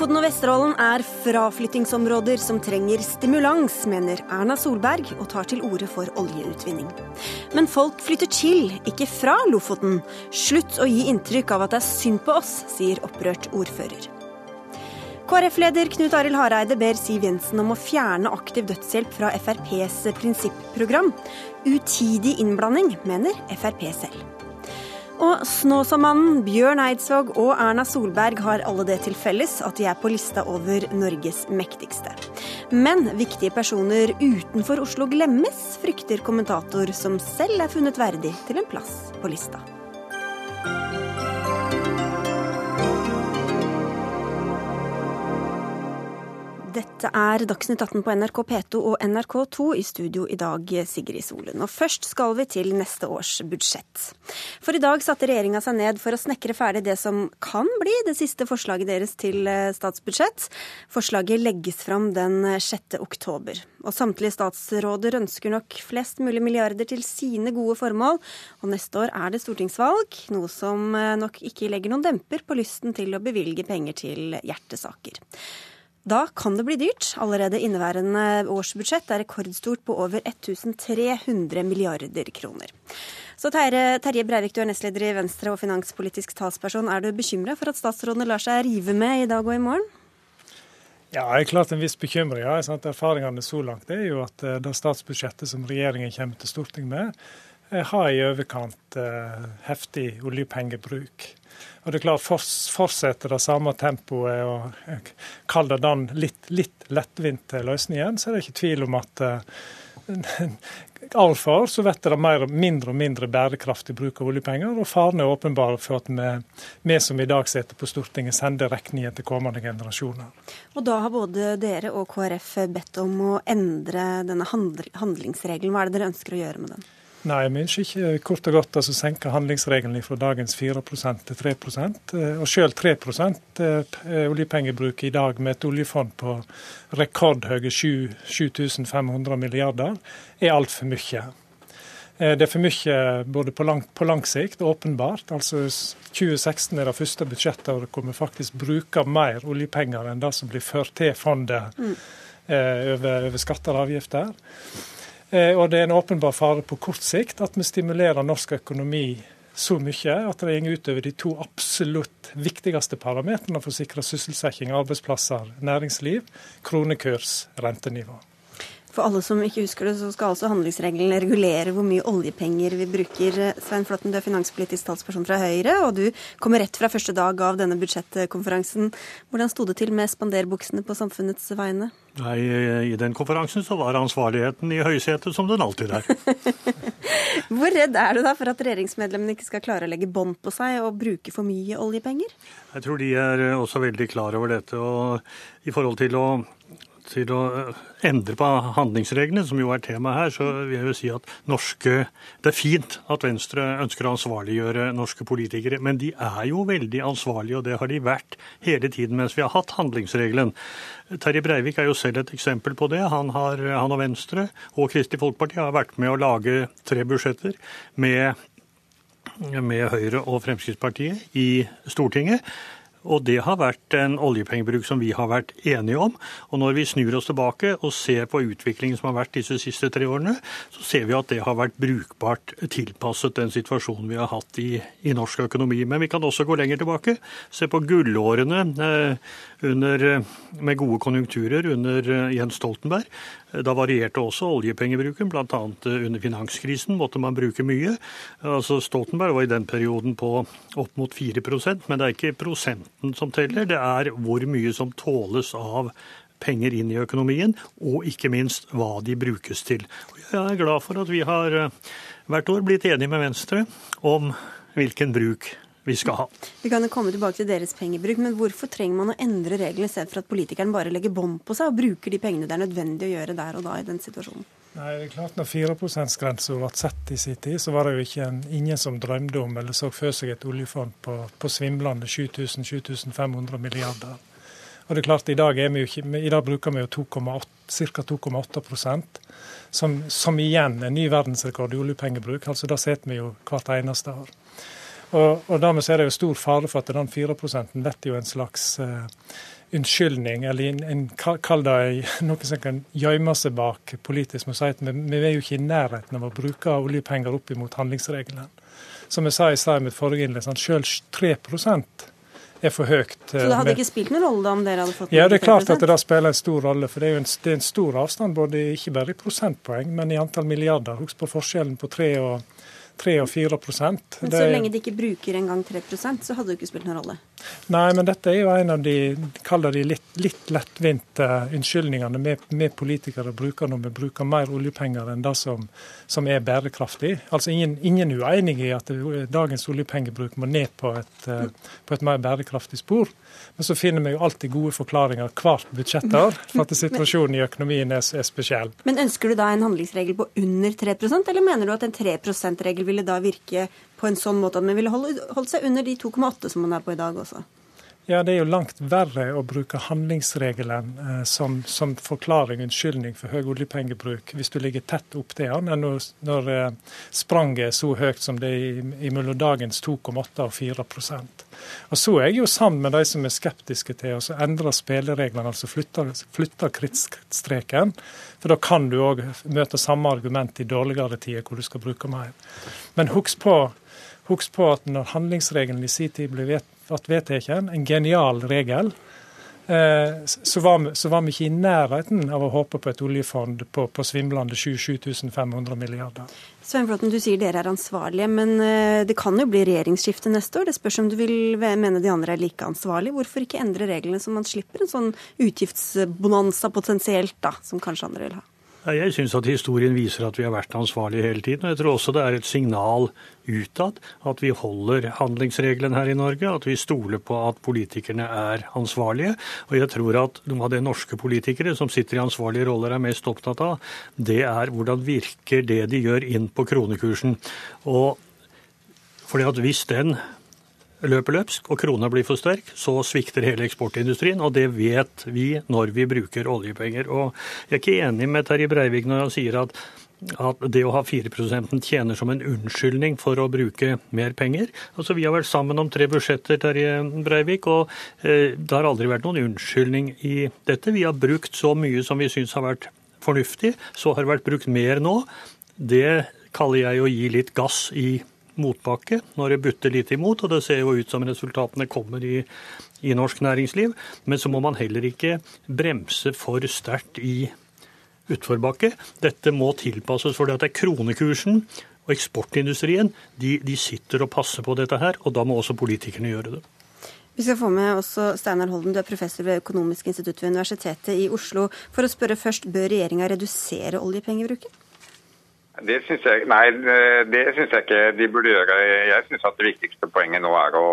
Lofoten og Vesterålen er fraflyttingsområder som trenger stimulans, mener Erna Solberg, og tar til orde for oljeutvinning. Men folk flytter til, ikke fra Lofoten. Slutt å gi inntrykk av at det er synd på oss, sier opprørt ordfører. KrF-leder Knut Arild Hareide ber Siv Jensen om å fjerne aktiv dødshjelp fra FrPs prinsipprogram. Utidig innblanding, mener Frp selv. Og Snåsamannen, Bjørn Eidsvåg og Erna Solberg har alle det til felles at de er på lista over Norges mektigste. Men viktige personer utenfor Oslo glemmes, frykter kommentator som selv er funnet verdig til en plass på lista. Dette er Dagsnytt 18 på NRK P2 og NRK2 i studio i dag, Sigrid Solund. Og først skal vi til neste års budsjett. For i dag satte regjeringa seg ned for å snekre ferdig det som kan bli det siste forslaget deres til eh, statsbudsjett. Forslaget legges fram den 6. oktober. Og samtlige statsråder ønsker nok flest mulig milliarder til sine gode formål. Og neste år er det stortingsvalg, noe som eh, nok ikke legger noen demper på lysten til å bevilge penger til hjertesaker. Da kan det bli dyrt. Allerede inneværende årsbudsjett er rekordstort på over 1300 milliarder kroner. Så Terje, Terje Breivik, du er nestleder i Venstre og finanspolitisk talsperson. Er du bekymra for at statsrådene lar seg rive med i dag og i morgen? Ja, jeg er klart en viss bekymring. Ja. Erfaringene så langt er jo at eh, det statsbudsjettet som regjeringen kommer til Stortinget med, har i overkant eh, heftig oljepengebruk. Og det er klart, Fortsetter det samme tempoet og eh, det den litt, litt lettvinte løsningen, så er det ikke tvil om at år for år så blir det mer, mindre og mindre bærekraftig bruk av oljepenger. Og faren er åpenbar for at vi, vi, som i dag sitter på Stortinget, sender regningen til kommende generasjoner. Og da har både dere og KrF bedt om å endre denne handlingsregelen. Hva er det dere ønsker å gjøre med den? Nei, ønsker ikke kort og godt altså senke handlingsregelen fra dagens 4% til 3 eh, Og selv 3 eh, oljepengebruk i dag med et oljefond på rekordhøye 7500 milliarder er altfor mye. Eh, det er for mye både på lang, på lang, sikt, åpenbart. Altså 2016 er det første budsjettet hvor vi faktisk bruker mer oljepenger enn det som blir ført til fondet mm. over, over skatter og avgifter. Eh, og det er en åpenbar fare på kort sikt at vi stimulerer norsk økonomi så mye at det går utover de to absolutt viktigste parametrene for å sikre sysselsetting, arbeidsplasser, næringsliv, kronekurs, rentenivå. For alle som ikke husker det, så skal altså handlingsregelen regulere hvor mye oljepenger vi bruker. Svein Flåtten, du er finanspolitisk talsperson fra Høyre, og du kommer rett fra første dag av denne budsjettkonferansen. Hvordan sto det til med spanderbuksene på samfunnets vegne? Nei, I den konferansen så var ansvarligheten i høysetet, som den alltid er. hvor redd er du da for at regjeringsmedlemmene ikke skal klare å legge bånd på seg og bruke for mye oljepenger? Jeg tror de er også veldig klar over dette. og i forhold til å til å eh, endre på handlingsreglene, som jo er tema her, så vil jeg jo si at norske Det er fint at Venstre ønsker å ansvarliggjøre norske politikere, men de er jo veldig ansvarlige, og det har de vært hele tiden mens vi har hatt handlingsregelen. Terje Breivik er jo selv et eksempel på det. Han, har, han og Venstre og Kristelig Folkeparti har vært med å lage tre budsjetter med med Høyre og Fremskrittspartiet i Stortinget. Og det har vært en oljepengebruk som vi har vært enige om. Og når vi snur oss tilbake og ser på utviklingen som har vært disse siste tre årene, så ser vi at det har vært brukbart tilpasset den situasjonen vi har hatt i, i norsk økonomi. Men vi kan også gå lenger tilbake. Se på gullårene eh, under, eh, med gode konjunkturer under eh, Jens Stoltenberg. Da varierte også oljepengebruken, bl.a. Eh, under finanskrisen måtte man bruke mye. Altså Stoltenberg var i den perioden på opp mot 4% men det er ikke prosenten som teller, det er hvor mye som tåles av penger inn i økonomien, og ikke minst hva de brukes til. Jeg er glad for at vi har eh, hvert år blitt enige med Venstre om hvilken bruk vi skal ha. Vi kan jo komme tilbake til deres pengebruk, men hvorfor trenger man å endre reglene i stedet for at politikeren bare legger bånd på seg og bruker de pengene det er nødvendig å gjøre der og da i den situasjonen? Nei, det er klart Når 4 %-grensa ble satt i sin tid, så var det jo ikke en, ingen som drømte om eller så for seg et oljefond på, på svimlende 7000-7500 milliarder. Og det er klart, I dag, er vi jo ikke, i dag bruker vi jo ca. 2,8% som, som igjen er ny verdensrekord i oljepengebruk. altså Da setter vi jo hvert eneste år. Og, og dermed er det jo stor fare for at den 4 blir jo en slags uh, unnskyldning, eller en, en, kall det noe som kan gjemme seg bak politisk. Vi, vi, vi er jo ikke i nærheten av å bruke oljepenger opp imot handlingsregelen. Som jeg sa i stad i mitt forrige innlegg, sånn, selv 3 er for høyt. Så det hadde ikke spilt noen rolle da om dere hadde fått Ja, det er klart at det da spiller en stor rolle. For det er jo en, det er en stor avstand, både ikke bare i prosentpoeng, men i antall milliarder. Husk på forskjellen på 3 og 3 og 4 Men så det... lenge de ikke bruker engang 3% så hadde det ikke spilt noen rolle? Nei, men dette er jo en av de, de litt, litt lettvinte unnskyldningene vi, vi, politikere bruker når vi bruker mer oljepenger enn det som, som er bærekraftig. Altså ingen, ingen uenig i at dagens oljepengebruk må ned på et, på et mer bærekraftig spor. Men så finner vi jo alltid gode forklaringer hvert budsjettår for at situasjonen i økonomien er, er spesiell. Men ønsker du da en handlingsregel på under 3% eller mener du at en 3 %-regel ville da virke på en sånn måte at man ville holde, holdt seg under de 2,8 som man er på i dag også? Ja, Det er jo langt verre å bruke handlingsregelen eh, som, som, forklaring, unnskyldning for høy oljepengebruk, hvis du ligger tett opp til den, enn når, når eh, spranget er så høyt som det er mellom dagens 2,8 og 4 Og Så er jeg jo sammen med de som er skeptiske til å endre spillereglene, altså flytte, flytte krittstreken. For da kan du òg møte samme argument i dårligere tider, hvor du skal bruke mer. Men husk på, husk på at når handlingsregelen i sin tid ble vedtatt, en genial regel, eh, så var, vi, så var, vi, ikke i nærheten av å håpe på et oljefond på, på svimlende 7500 milliarder. Svein Flåten, du sier dere er ansvarlige, men eh, det kan jo bli regjeringsskifte neste år. Det spørs om du vil mene de andre er like ansvarlige. Hvorfor ikke endre reglene så man slipper en sånn utgiftsbonanza potensielt, da, som kanskje andre vil ha? Jeg syns at historien viser at vi har vært ansvarlige hele tiden. og Jeg tror også det er et signal utad at vi holder handlingsregelen her i Norge. At vi stoler på at politikerne er ansvarlige. Og jeg tror at noe av det norske politikere som sitter i ansvarlige roller er mest opptatt av, det er hvordan virker det de gjør inn på kronekursen. Og fordi at hvis den løper løpsk og krona blir for sterk, så svikter hele eksportindustrien. Og det vet vi når vi bruker oljepenger. Og jeg er ikke enig med Terje Breivik når han sier at at det å ha 4% tjener som en unnskyldning for å bruke mer penger. Altså, Vi har vært sammen om tre budsjetter, Terje Breivik, og eh, det har aldri vært noen unnskyldning i dette. Vi har brukt så mye som vi syns har vært fornuftig. Så har det vært brukt mer nå. Det kaller jeg å gi litt gass i motbakke når det butter litt imot, og det ser jo ut som resultatene kommer i, i norsk næringsliv. Men så må man heller ikke bremse for sterkt i utforbakke. Dette må tilpasses, for det er kronekursen og eksportindustrien de, de sitter og passer på dette her, og da må også politikerne gjøre det. Vi skal få med også Steinar Holden, du er professor ved Økonomisk institutt ved Universitetet i Oslo. For å spørre først, bør regjeringa redusere oljepengebruken? Det syns jeg, nei, det synes jeg ikke de burde gjøre. Jeg syns at det viktigste poenget nå er å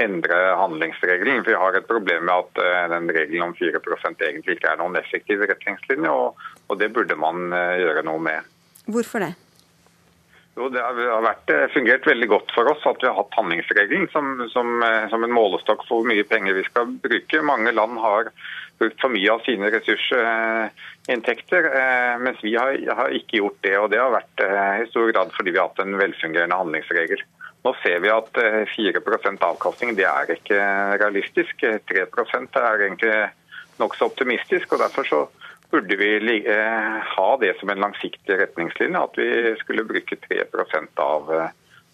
endre handlingsregelen. Vi har et problem med at eh, den regelen om 4 egentlig ikke er noen effektiv retningslinje, og, og det burde man eh, gjøre noe med. Hvorfor det? Jo, Det har vært, eh, fungert veldig godt for oss at vi har hatt handlingsregelen som, som, som en målestokk for hvor mye penger vi skal bruke. Mange land har brukt for mye av sine ressursinntekter, mens vi har, har, ikke gjort det. og Det har vært i stor grad fordi vi har hatt en velfungerende handlingsregel. Nå ser vi at 4 eh, avkastning det er ikke realistisk. 3% er egentlig nokså optimistisk. og Derfor så burde vi eh, ha det som en langsiktig retningslinje, at vi skulle bruke 3 av,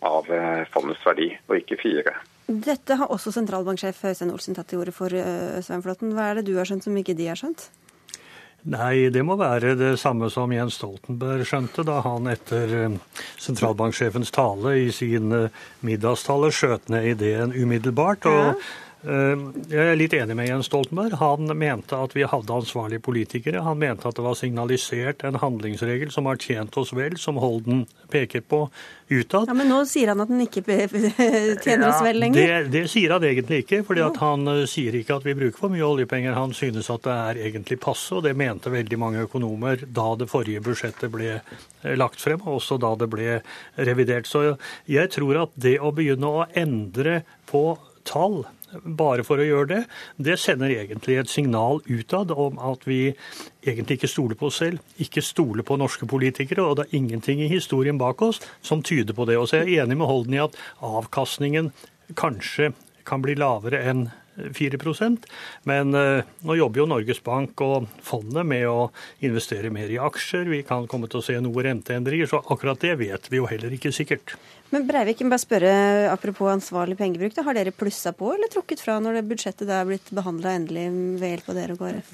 av eh, fondets verdi, og ikke 4 Dette har også sentralbanksjef Øystein Olsen tatt til orde for, Svein Flåtten. Hva er det du har skjønt som ikke de har skjønt? Nei, det må være det samme som Jens Stoltenberg skjønte da han etter eh, sentralbanksjefens tale i sin eh, middagstale skjøt ned ideen umiddelbart. og Eh, jeg er litt enig med Jens Stoltenberg. Han mente at vi hadde ansvarlige politikere. Han mente at det var signalisert en handlingsregel som har tjent oss vel, som Holden peker på utad. Ja, Men nå sier han at den ikke tjener oss vel lenger? Ja, det, det, sier han egentlig ikke. fordi han eh, sier ikke at vi bruker for mye oljepenger. Han synes at det er egentlig passe, og det mente veldig mange økonomer da det forrige budsjettet ble eh, lagt frem, og også da det ble revidert. Så jeg tror at det å begynne å endre på tall bare for å gjøre det, det sender egentlig et signal utad om at vi egentlig ikke stoler på oss selv, ikke stoler på norske politikere, og det er ingenting i historien bak oss som tyder på det. Og så er jeg enig med Holden i at avkastningen kanskje kan bli lavere enn 4% Men nå jobber jo Norges Bank og fondet med å investere mer i aksjer. Vi kan komme til å se noe renteendringer, så akkurat det vet vi jo heller ikke sikkert. Men Breivik, bare spørre, apropos ansvarlig pengebruk, da, har dere plussa på eller trukket fra når det budsjettet er blitt behandla endelig ved hjelp av dere og KrF?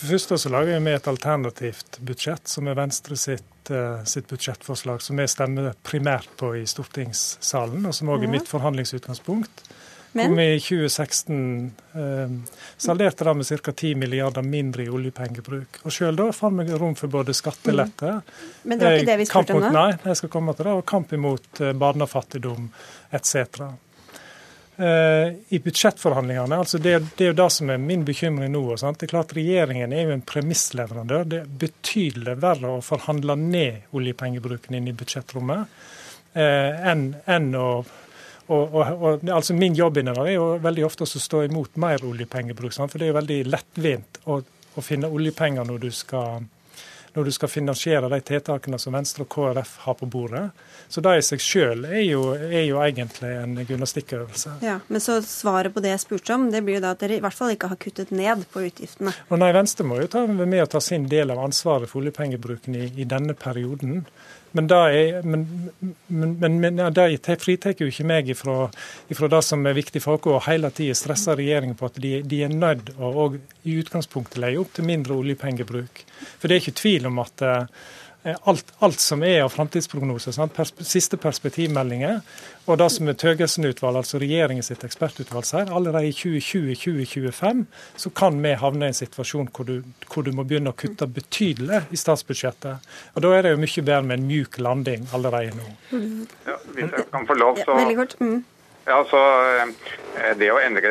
Første så lager vi et alternativt budsjett, som er Venstre sitt, uh, sitt budsjettforslag, som vi stemmer primært på i stortingssalen, og som òg er mitt forhandlingsutgangspunkt. Men? vi i 2016 eh, salderte det med ca. 10 milliarder mindre i oljepengebruk. Og sjøl da fant vi rom for både skattelette mm. Men det var ikke det vi eh, spurte om nå? Nei, jeg skal komme til det. Og kamp imot eh, barnefattigdom etc. Eh, I budsjettforhandlingene, altså det, det, er jo det som er min bekymring nå. Sant? Det er klart Regjeringen er jo en premissleverandør. Det er betydelig verre å forhandle ned oljepengebruken inn i budsjettrommet eh, enn, enn å og, og, og, altså Min jobb inni er jo veldig ofte å stå imot mer oljepengebruk. For det er jo veldig lettvint å, å finne oljepenger når du, skal, når du skal finansiere de tiltakene som Venstre og KrF har på bordet. Så det i seg sjøl er, er, jo egentlig en gymnastikkøvelse. Ja, Men så svaret på det jeg spurte om, det blir jo da at dere i hvert fall ikke har kuttet ned på utgiftene? Og nei, Venstre må jo ta med å ta sin del av ansvaret for oljepengebruken i, i denne perioden. Men det, er, fritar jo ikke meg ifra, ifra, det som er viktig for oss, å hele tida stresse regjeringen på at de, de er nødt å i utgangspunktet legge opp til mindre oljepengebruk. For det er ikke tvil om at Eh, alt, alt, som er av framtidsprognoser. Pers siste perspektivmeldinger og det som er Tøgesen-utvalg, altså regjeringens ekspertutvalg, sier allerede i 2020-2025 så kan vi havne i en situasjon hvor du, hvor du, må begynne å kutte betydelig i statsbudsjettet. Og Da er det jo mye bedre med en mjuk landing allerede nå. Ja, hvis jeg kan få lov, så... Ja, mm. Ja, så eh, Det å endre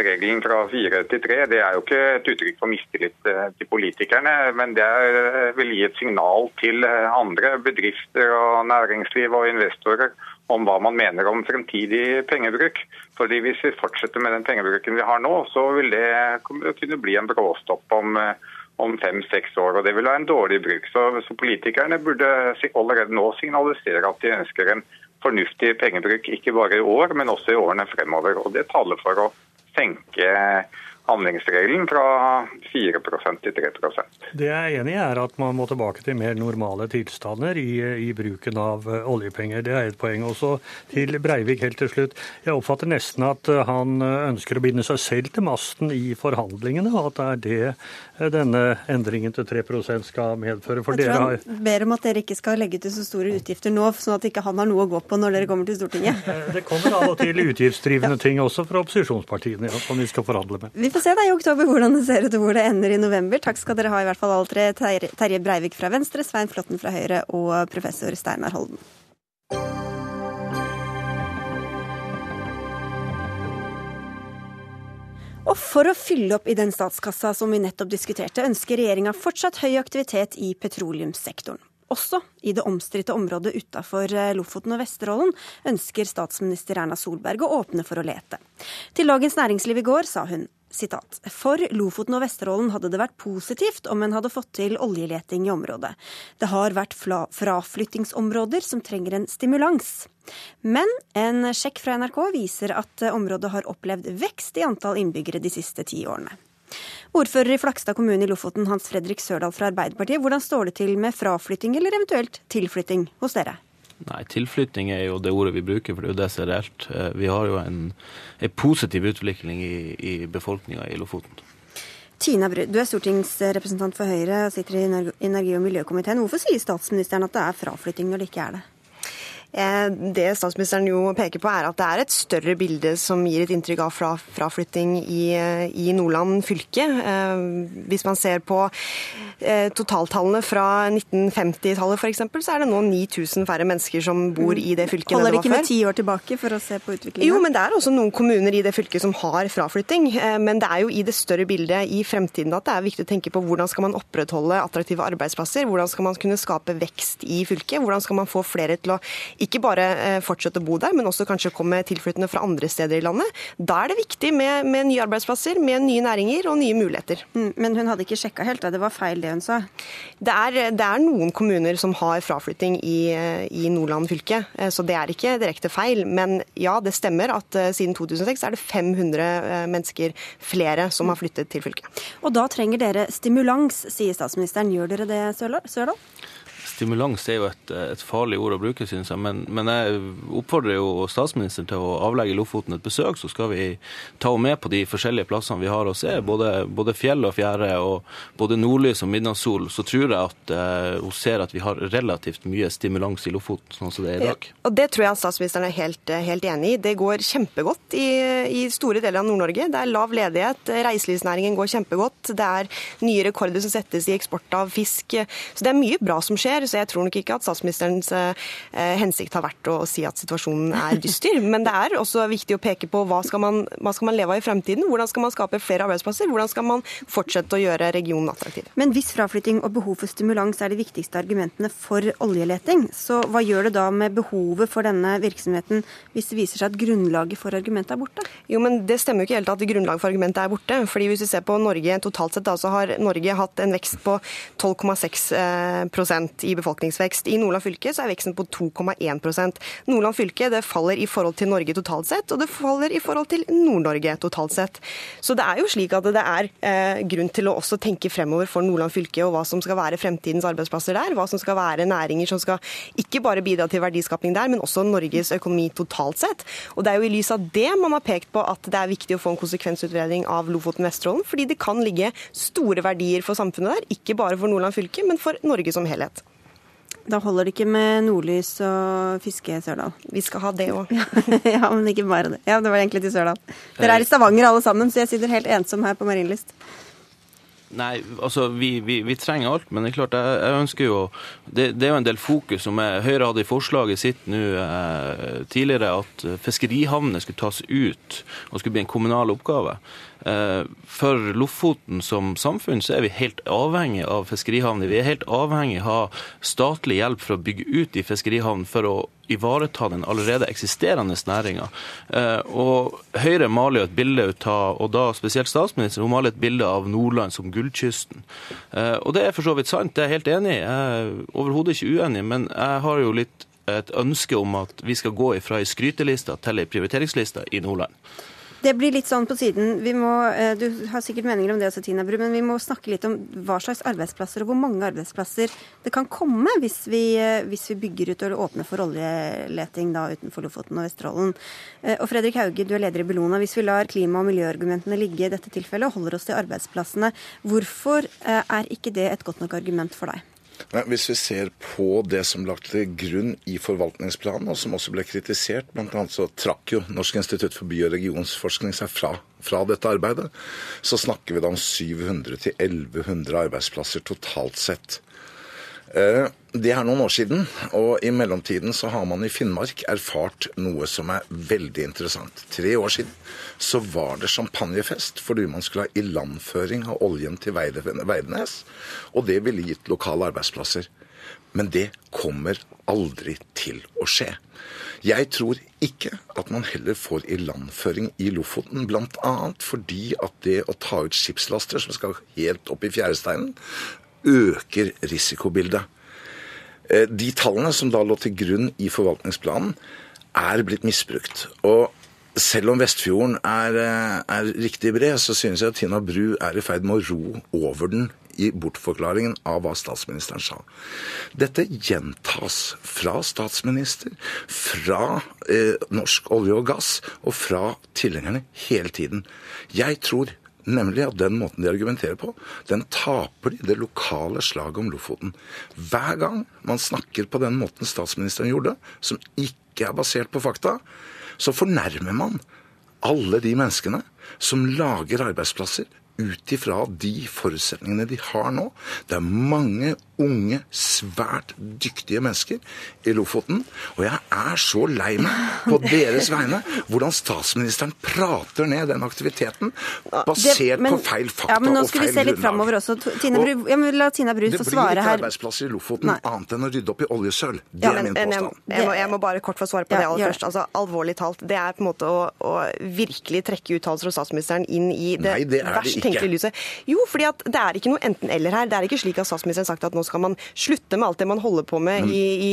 regelen fra fire til tre, det er jo ikke et uttrykk for mistillit eh, til politikerne, men det er, vil gi et signal til eh, andre bedrifter og næringsliv og investorer om hva man mener om fremtidig pengebruk. Fordi Hvis vi fortsetter med den pengebruken vi har nå, så vil det kunne bli en bråstopp om om fem-seks år, og Det vil være en dårlig bruk. Så, så Politikerne burde allerede nå signalisere at de ønsker en fornuftig pengebruk, ikke bare i år, men også i årene fremover. Og Det taler for å senke handlingsregelen fra 4% til 3% Det jeg er enig i, er at man må tilbake til mer normale tilstander i, i bruken av eh, oljepenger. Det er et poeng. Også til Breivik helt til slutt. Jeg oppfatter nesten at eh, han eh, ønsker å binde seg selv til masten i forhandlingene, og at det er det denne endringen til 3 skal medføre. For jeg tror han har... ber om at dere ikke skal legge til så store utgifter nå, sånn at ikke han har noe å gå på når dere kommer til Stortinget. Det kommer av og til utgiftsdrivende ting også fra opposisjonspartiene ja, som vi skal forhandle med. Vi får se da i oktober hvordan det ser ut og hvor det ender i november. Takk skal dere ha i hvert fall alle tre. Terje Breivik fra Venstre, Svein Flåtten fra Høyre og professor Steinar Holden. Og for å fylle opp i den statskassa som vi nettopp diskuterte, ønsker regjeringa fortsatt høy aktivitet i petroleumssektoren. Også i det omstridte området utafor Lofoten og Vesterålen ønsker statsminister Erna Solberg å åpne for å lete. Til Dagens Næringsliv i går sa hun Sitat. For Lofoten og Vesterålen hadde det vært positivt om en hadde fått til oljeleting i området. Det har vært fraflyttingsområder som trenger en stimulans. Men en sjekk fra NRK viser at området har opplevd vekst i antall innbyggere de siste ti årene. Ordfører i Flakstad kommune i Lofoten, Hans Fredrik Sørdal fra Arbeiderpartiet, hvordan står det til med fraflytting eller eventuelt tilflytting hos dere? Nei, tilflytting er jo det ordet vi bruker, for det er jo det som er reelt. Eh, vi har jo en, en positiv utvikling i, i befolkninga i Lofoten. Tina Bru, du er stortingsrepresentant for Høyre og sitter i energi- og miljøkomiteen. Hvorfor sier statsministeren at det er fraflytting når det ikke er det? Eh, det statsministeren jo peker på, er at det er et større bilde som gir et inntrykk av fraflytting i, i, Nordland fylke. Eh, hvis man ser på eh, totaltallene fra 1950-tallet f.eks., så er det nå 9000 færre mennesker som bor i det fylket. Holder det ikke med ti år tilbake for å se på utviklingen? Jo, men det er også noen kommuner i det fylket som har fraflytting. Men det er jo i det større bildet i fremtiden at det er viktig å tenke på hvordan skal man opprettholde attraktive arbeidsplasser, hvordan skal man kunne skape vekst i fylket, hvordan skal man få flere til å ikke bare eh, fortsette å bo der, men også kanskje komme tilflyttende fra andre steder i landet. Da er det viktig med, med nye arbeidsplasser, med nye næringer og nye muligheter. Mm, men hun hadde ikke sjekka helt, da. Det var feil det hun sa? Det er, det er noen kommuner som har fraflytting i, i, Nordland fylke, så det er ikke direkte feil. Men ja, det stemmer at siden 2006 er det 500 mennesker flere som har flyttet til fylket. Og da trenger dere stimulans, sier statsministeren. Gjør dere det, Sørdal? Stimulans er jo et, et farlig ord å bruke, synes jeg. Men, men, jeg oppfordrer jo statsministeren til å avlegge Lofoten et besøk, så skal vi ta henne med på de forskjellige plassene vi har å se. Både, både fjell og fjære, og både nordlys og midnattssol. Så tror jeg at uh, hun ser at vi har relativt mye stimulans i Lofoten, sånn som det er i dag. Og Det tror jeg statsministeren er helt, helt enig i. Det går kjempegodt i, i store deler av Nord-Norge. Det er lav ledighet, reiselivsnæringen går kjempegodt. Det er nye rekorder som settes i eksport av fisk. Så det er mye bra som skjer så jeg tror nok ikke at statsministerens eh, hensikt har vært å si at situasjonen er dyster. Men det er også viktig å peke på hva skal man, hva skal man leve av i fremtiden? Hvordan skal man skape flere arbeidsplasser? Hvordan skal man fortsette å gjøre regionen attraktiv? Men hvis fraflytting og behov for stimulans er de viktigste argumentene for oljeleting, så hva gjør det da med behovet for denne virksomheten hvis det viser seg at grunnlaget for argumentet er borte? Jo, men Det stemmer jo ikke helt at grunnlaget for argumentet er borte. fordi Hvis vi ser på Norge totalt sett, da, så har Norge hatt en vekst på 12,6 i befolkningsvekst. I Nordland fylke så er veksten på 2,1 Nordland fylke det faller i forhold til Norge totalt sett, og det faller i forhold til Nord-Norge totalt sett. Så det er jo slik at det er eh, grunn til å også tenke fremover for Nordland fylke og hva som skal være fremtidens arbeidsplasser der. Hva som skal være næringer som skal ikke bare bidra til verdiskapning der, men også Norges økonomi totalt sett. Og det er jo i lys av det man har pekt på at det er viktig å få en konsekvensutredning av Lofoten-Vesterålen, fordi det kan ligge store verdier for samfunnet der, ikke bare for Nordland fylke, men for Norge som helhet. Da holder det ikke med nordlys og fiske i Sørdal. Vi skal ha det òg. ja, men ikke bare det. Ja, det var egentlig til Sørdal. Dere er i Stavanger alle sammen, så jeg sitter helt ensom her på Marienlyst. Nei, altså vi, vi, vi, trenger alt, men det er klart jeg, jeg ønsker jo det, det, er jo en del fokus som jeg, Høyre hadde i forslaget sitt nå eh, tidligere at fiskerihavnene skulle tas ut og skulle bli en kommunal oppgave. Eh, for Lofoten som samfunn så er vi helt avhengig av fiskerihavner. Vi er helt avhengig av statlig hjelp for å bygge ut i fiskerihavnene for å ivareta den allerede eksisterende næringa. Eh, og Høyre maler jo et bilde ut av, og da spesielt statsministeren, hun maler et bilde av Nordland som gullkysten. Eh, og det er for så vidt sant, det er jeg helt enig i. Jeg er overhodet ikke uenig, men jeg har jo litt et ønske om at vi skal gå ifra ei skryteliste til ei prioriteringsliste i Nordland. Det blir litt sånn på siden. Må, eh, du har sikkert meninger om det også, Tina Bru, men vi må snakke litt om hva slags arbeidsplasser og hvor mange arbeidsplasser det kan komme hvis vi, eh, hvis vi bygger ut og åpner for oljeleting da utenfor Lofoten og Vesterålen. Eh, og Fredrik Hauge, du er leder i Bellona. Hvis vi lar klima- og miljøargumentene ligge i dette tilfellet og holder oss til arbeidsplassene, hvorfor er ikke det et godt nok argument for deg? Hvis vi ser på det som lagt til grunn i forvaltningsplanen, og som også ble kritisert, bl.a. så trakk jo Norsk institutt for by- og regionsforskning seg fra, fra, dette arbeidet, så snakker vi da om 700-1100 arbeidsplasser totalt sett. Eh, det er noen år siden, og i mellomtiden så har man i Finnmark erfart noe som er veldig interessant. Tre år siden så var det champagnefest fordi man skulle ha ilandføring av oljen til Veidenes. Og det ville gitt lokale arbeidsplasser. Men det kommer aldri til å skje. Jeg tror ikke at man heller får ilandføring i Lofoten, bl.a. fordi at det å ta ut skipslaster som skal helt opp i fjæresteinen, øker risikobildet. Eh, de tallene som da lå til grunn i forvaltningsplanen, er blitt misbrukt. Og selv om Vestfjorden er, eh, er riktig bred, så synes jeg at Tina Bru er i ferd med å ro over den i bortforklaringen av hva statsministeren sa. Dette gjentas fra statsminister, fra eh, norsk olje og gass og fra tilhengerne hele tiden. Jeg tror Nemlig at den måten de argumenterer på, den taper de det lokale slaget om Lofoten. Hver gang man snakker på den måten statsministeren gjorde, som ikke er basert på fakta, så fornærmer man alle de menneskene som lager arbeidsplasser ut ifra de forutsetningene de har nå. Det er mange unge, svært dyktige mennesker i Lofoten. Og jeg er så lei meg på deres vegne hvordan statsministeren prater ned den aktiviteten basert Det- men- på feil fakta ja, men nå og skal vi feil se litt grunnlag. fremover også. Tine Og Bru, ja, men la Tina Bru det blir ikke her. arbeidsplasser i Lofoten Nei. annet enn å rydde opp i oljesøl. Det Ja, er min men jeg, påstand. jeg, må, jeg må bare kort få svare på Ja, det aller først. Altså, alvorlig talt, det er på en måte å, å virkelig trekke uttalelser fra statsministeren inn i det, Nei, det er det verst tenkelige lyset. Jo, fordi at det er ikke noe enten-eller her. Det er ikke slik at statsministeren har sagt at nå skal man slutte med alt det man holder på med i, i,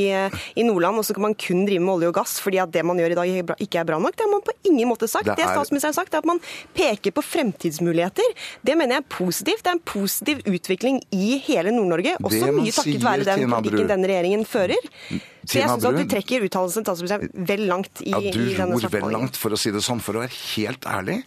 i Nordland, og så kan man kun drive med olje og gass fordi at det man gjør i dag ikke er bra- nok. Det har man på ingen måte sagt. Det Det, er- statsministeren har sagt, er at man peker på fremtidsmuligheter. Det mener jeg er positivt. Det er en positiv utvikling i hele Nord-Norge, også Det mye takket være den politikken denne regjeringen fører. Så jeg syns at du trekker uttalelsen til statsministeren vel langt i, Ja, du i denne ror vel langt, for å si det sånn. For å være helt ærlig,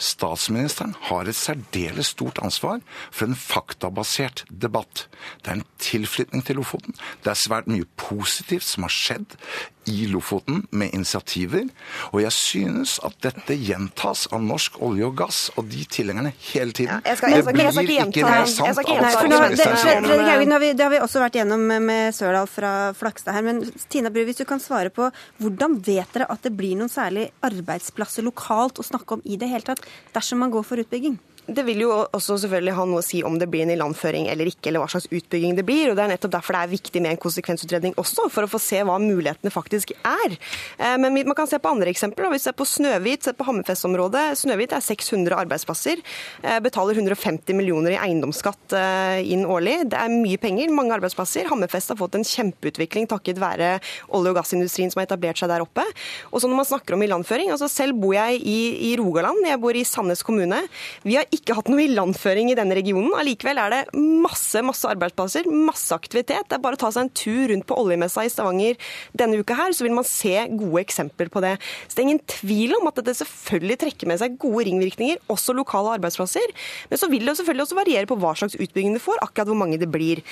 statsministeren har et særdeles stort ansvar for en faktabasert debatt. Det er en tilflytning til Lofoten. Det er svært mye positivt som har skjedd i Lofoten med initiativer. Og jeg synes at dette gjentas av norsk olje og gass og de tilhengerne hele tiden. Ja, skal- det skal blir ikke ikke mer sant av statsministeren det har vi også vært gjennom med- med Sørdal fra Flakstad her. Men Tina Bru, hvis du kan svare på hvordan vet dere at det blir noen særlig arbeidsplasser lokalt å snakke om i det hele tatt, dersom man går for utbygging? Det vil jo også selvfølgelig ha noe å si om det blir en ilandføring eller ikke, eller hva slags utbygging det blir. og Det er nettopp derfor det er viktig med en konsekvensutredning også, for å få se hva mulighetene faktisk er. Eh, Men man kan se på andre eksempler. Vi ser på Snøhvit, ser på Hammerfest-området. Snøhvit er 600 arbeidsplasser, eh, betaler 150 millioner i eiendomsskatt eh, inn årlig. Det er mye penger, mange arbeidsplasser. Hammerfest har fått en kjempeutvikling takket være olje- og gassindustrien som har etablert seg der oppe. Og så når man snakker om ilandføring, altså selv bor jeg i, i Rogaland, jeg bor i Sandnes kommune. Vi har ikke hatt noe ilandføring i denne regionen. Allikevel er det masse masse arbeidsplasser, masse aktivitet. Det er bare å ta seg en tur rundt på oljemessa i Stavanger denne uka her, så vil man se gode eksempler på det. Så det er ingen tvil om at dette selvfølgelig trekker med seg gode ringvirkninger, også lokale arbeidsplasser. Men så vil det selvfølgelig også variere på hva slags utbygging det får, akkurat hvor mange det blir.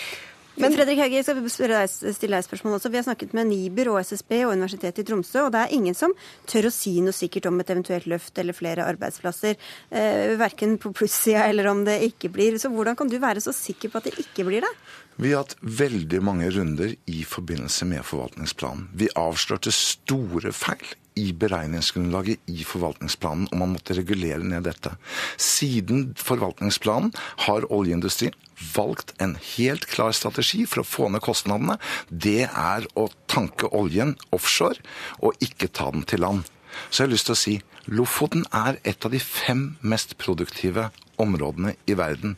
Men Fredrik Hauge, jeg skal deg, stille deg et spørsmål også. Vi har snakket med Niber og SSB og Universitetet i Tromsø, og det er ingen som tør å si noe sikkert om et eventuelt løft eller flere arbeidsplasser. Eh, verken på plussida eller om det ikke blir. Så hvordan kan du være så sikker på at det ikke blir det? Vi har hatt veldig mange runder i forbindelse med forvaltningsplanen. Vi avslørte store feil i beregningsgrunnlaget i forvaltningsplanen, og man måtte regulere ned dette. Siden forvaltningsplanen har oljeindustrien valgt en helt klar strategi for å få ned kostnadene. Det er å tanke oljen offshore og ikke ta den til land. Så jeg har lyst til å si Lofoten er et av de fem mest produktive områdene i verden.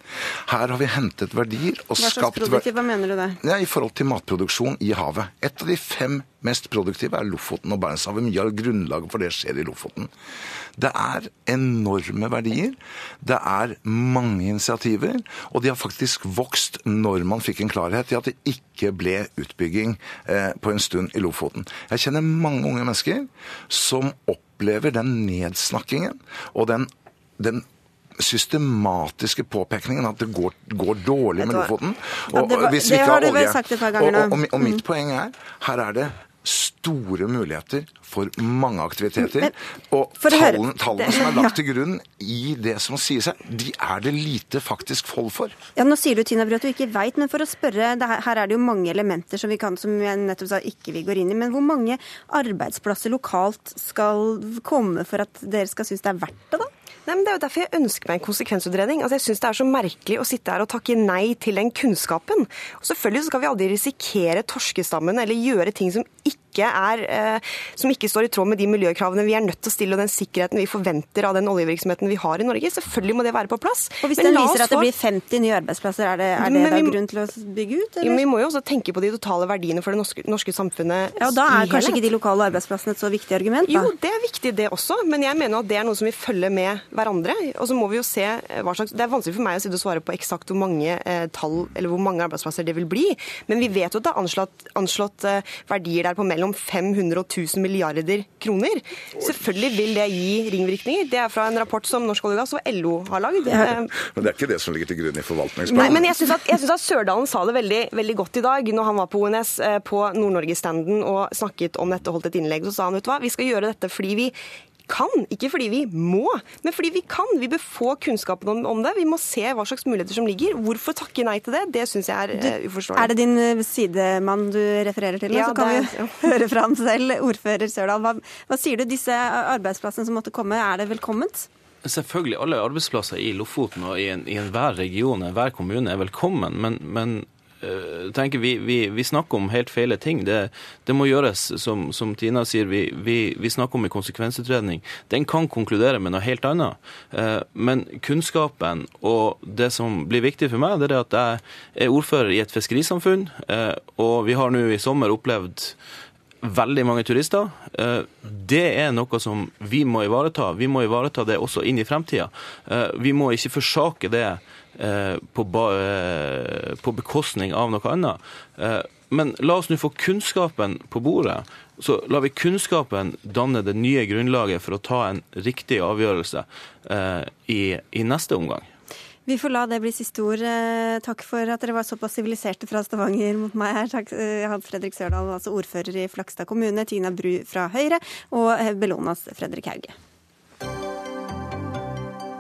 Her har vi hentet verdier og Hva skapt hva mener du det? ja, I forhold til matproduksjon i havet. Et av de fem mest produktive er Lofoten og Barentshavet. Mye av grunnlaget for det skjer i Lofoten. Det er enorme verdier. Det er mange initiativer. Og de har faktisk vokst når man fikk en klarhet i at det ikke ble utbygging eh, på en stund i Lofoten. Jeg kjenner mange unge mennesker som opplever den nedsnakkingen og den, den systematiske påpekningen at det går, går dårlig med Lofoten. Og. Ja, var- hvis vi ikke har har olje- og, og, og, mi- og mitt poeng er her er det store muligheter for mange aktiviteter. Men- og tallene, tallene som er lagt til grunn i det som sies her, de er det lite faktisk fold for. Ja, Nå sier du Tina Brød, at du ikke veit, men for å spørre, det her, her er det jo mange elementer som vi kan, som jeg nettopp sa ikke vi går inn i. Men hvor mange arbeidsplasser lokalt skal komme for at dere skal synes det er verdt det, da? Nei, men Det er jo derfor jeg ønsker meg en konsekvensutredning. Altså, jeg syns det er så merkelig å sitte her og takke nei til den kunnskapen. Og Selvfølgelig skal vi aldri risikere torskestammen eller gjøre ting som ikke er, eh, som ikke står i tråd med de miljøkravene vi er nødt til å stille og den sikkerheten vi forventer av den oljevirksomheten vi har i Norge. Selvfølgelig må det være på plass. Og hvis Men den viser at det blir 50 nye arbeidsplasser, er det, er det da vi- grunn til å bygge ut? Eller? Vi må jo også tenke på de totale verdiene for det norske, norske samfunnet Ja, og Da er kanskje ikke de lokale arbeidsplassene et så viktig argument? da? Jo, det er viktig det også, men jeg mener at det er noe som vi følger med hverandre. Og så må vi jo se eh, hva slags Det er vanskelig for meg å sitte og svare på eksakt hvor mange eh, tall eller hvor mange arbeidsplasser det vil bli, men vi vet jo at det er anslått, anslått eh, verdier der på mellom 500 og 1000 milliarder kroner. Selvfølgelig vil det gi ringvirkninger. Det er fra en rapport som Norsk olje og gass og LO har lagd. Eh, Men det er ikke det som ligger til grunn i forvaltningsplanen. Nei, men jeg syns at, synes at Sørdalen sa det veldig, veldig godt i dag når han var på ONS eh, på Nord-Norge-standen og snakket om dette og holdt et innlegg. Så sa han vet du hva, vi skal gjøre dette fordi vi kan, ikke fordi vi må, men fordi vi kan. Vi bør få kunnskapen om, om det. Vi må se hva slags muligheter som ligger. Hvorfor takke nei til det? Det syns jeg er uh, uforståelig. Er det din eh, sidemann du refererer til? Ja, så kan vi høre fra han selv. Ordfører Sørdal, hva, hva sier du? Disse arbeidsplassene som måtte komme, er det velkomment? Selvfølgelig, alle arbeidsplasser i Lofoten og i, en, i enhver region, enhver kommune er velkommen. Men, men tenker vi, vi, vi, snakker om helt feile ting. Det, det må gjøres, som, som Tina sier, vi, vi, snakker om en konsekvensutredning. Den kan konkludere med noe helt annet. Eh, men kunnskapen og det som blir viktig for meg, det er at jeg er ordfører i et fiskerisamfunn, eh, og vi har nå i sommer opplevd veldig mange turister. Det er noe som vi må ivareta. Vi må ivareta det også inn i fremtida. Vi må ikke forsake det Eh, på, eh, på, bekostning av noe annet. Eh, men la oss nå få kunnskapen på bordet. Så lar vi kunnskapen danne det nye grunnlaget for å ta en riktig avgjørelse i, i neste omgang. Vi får la det bli siste ord. Takk for at dere var såpass siviliserte fra Stavanger mot meg her. Takk, Hans Fredrik Sørdal, altså ordfører i Flakstad kommune, Tina Bru fra Høyre og Bellonas Fredrik Hauge.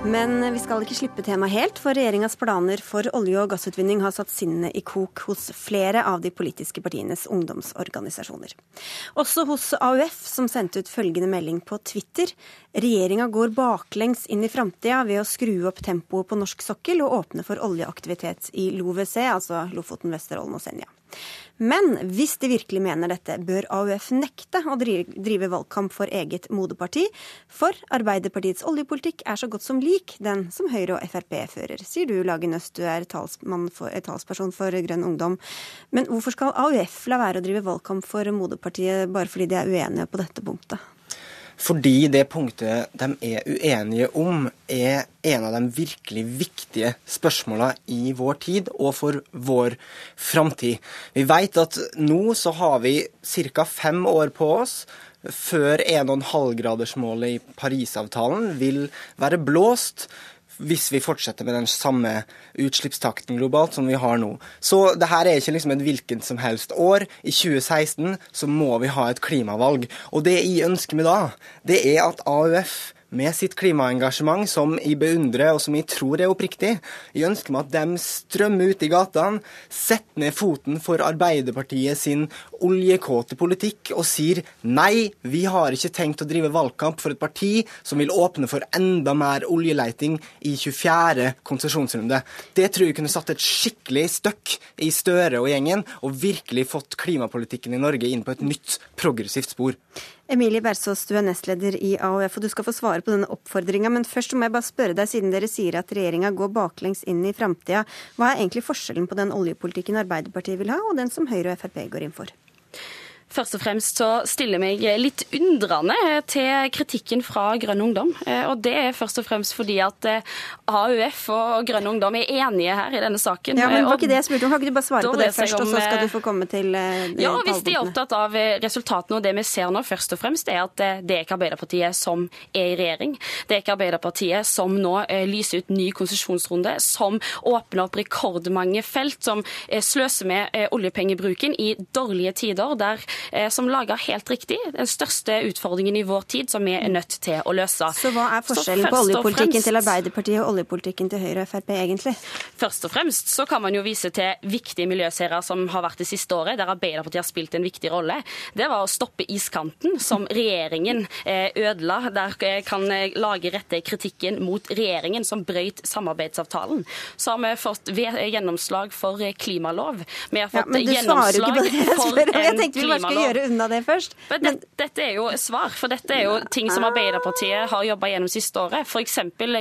Men vi skal ikke slippe temaet helt, for regjeringas planer for olje- og gassutvinning har satt sinnene i kok hos flere av de politiske partienes ungdomsorganisasjoner. Også hos AUF, som sendte ut følgende melding på Twitter. Regjeringa går baklengs inn i framtida ved å skru opp tempoet på norsk sokkel og åpne for oljeaktivitet i LoVC, altså Lofoten, Vesterålen og Senja. Men hvis de virkelig mener dette, bør AUF nekte å drive valgkamp for eget moderparti, for Arbeiderpartiets oljepolitikk er så godt som lik den som Høyre og Frp fører, sier du, Lagen Øst, du er for, talsperson for Grønn Ungdom. Men hvorfor skal AUF la være å drive valgkamp for moderpartiet bare fordi de er uenige på dette punktet? Fordi det punktet de er uenige om, er en av de virkelig viktige spørsmåla i vår tid og for vår framtid. Vi vet at nå så har vi ca. fem år på oss før 1,5-gradersmålet i Parisavtalen vil være blåst hvis vi fortsetter med den samme utslippstakten globalt som vi har nå. Så det her er ikke liksom et hvilket som helst år. I 2016 så må vi ha et klimavalg. Og det jeg ønsker meg da, det er at AUF med sitt klimaengasjement, som jeg beundrer og som jeg tror er oppriktig. Jeg ønsker meg at de strømmer ut i gatene, setter ned foten for Arbeiderpartiet sin oljekåte politikk og sier nei, vi har ikke tenkt å drive valgkamp for et parti som vil åpne for enda mer oljeleiting i 24. konsesjonsrunde. Det tror jeg kunne satt et skikkelig støkk i Støre og gjengen, og virkelig fått klimapolitikken i Norge inn på et nytt, progressivt spor. Emilie Bersås, du er nestleder i AUF, og du skal få svare på denne oppfordringa. Men først må jeg bare spørre deg, siden dere sier at regjeringa går baklengs inn i framtida, hva er egentlig forskjellen på den oljepolitikken Arbeiderpartiet vil ha, og den som Høyre og Frp går inn for? Først og fremst så stiller jeg meg litt undrende til kritikken fra Grønn Ungdom. Eh, og det er først og fremst fordi at eh, AUF og Grønn Ungdom er enige her i denne saken. Ja, men var ikke det jeg spurte om? Kan ikke du bare svare på det først, om, og så skal du få komme til Ja, hvis de er opptatt av resultatene og det vi ser nå, først og fremst, er at det er ikke Arbeiderpartiet som er i regjering. Det er ikke Arbeiderpartiet som nå lyser ut ny konsesjonsrunde, som åpner opp rekordmange felt, som sløser med oljepengebruken i dårlige tider. der Eh, som lager helt riktig den største utfordringen i vår tid, som vi er nødt til å løse. Så hva er forskjellen på oljepolitikken fremst, til Arbeiderpartiet og oljepolitikken til Høyre og Frp, egentlig? Først og fremst så kan man jo vise til viktige miljøserier som har vært det siste året, der Arbeiderpartiet har spilt en viktig rolle. Det var å stoppe iskanten, som regjeringen eh, ødela. Der eh, kan lage rette kritikken mot regjeringen, som brøyt samarbeidsavtalen. Så har vi fått gjennomslag for klimalov. Vi har fått ja, gjennomslag for en klimalov skal gjøre unna det først. Men, Men dette er jo svar, for dette er jo ting som Arbeiderpartiet har jobba gjennom siste året. F.eks.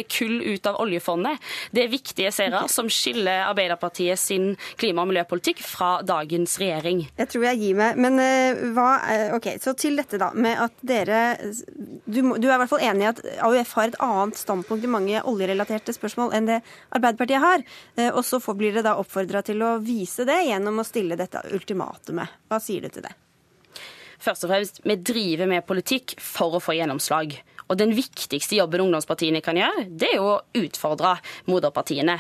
kull ut av oljefondet. Det er viktige seire som skiller Arbeiderpartiet sin klima- og miljøpolitikk fra dagens regjering. Jeg tror jeg gir meg. Men uh, hva OK, så til dette, da. Med at dere du, du, er i hvert fall enig i at AUF har et annet standpunkt i mange oljerelaterte spørsmål enn det Arbeiderpartiet har. Uh, og så blir det da oppfordra til å vise det gjennom å stille dette ultimatumet. Hva sier du til det? Først og fremst, vi driver med politikk for å få gjennomslag. Og den viktigste jobben ungdomspartiene kan gjøre, det er å utfordre moderpartiene.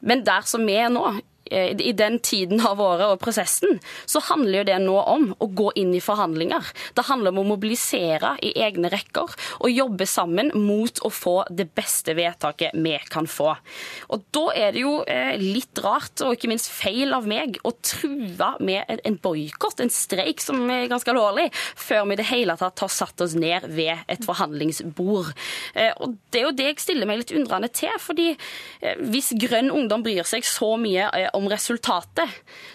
Men der som vi nå, i den tiden av året og prosessen, så handler jo det nå om å gå inn i forhandlinger. Det handler om å mobilisere i egne rekker og jobbe sammen mot å få det beste vedtaket vi kan få. Og Da er det jo eh, litt rart og ikke minst feil av meg å true med en boikott, en streik som er ganske alvorlig, før vi i det hele tatt har satt oss ned ved et forhandlingsbord. Eh, og Det er jo det jeg stiller meg litt undrende til. fordi hvis Grønn Ungdom bryr seg så mye om om resultatet,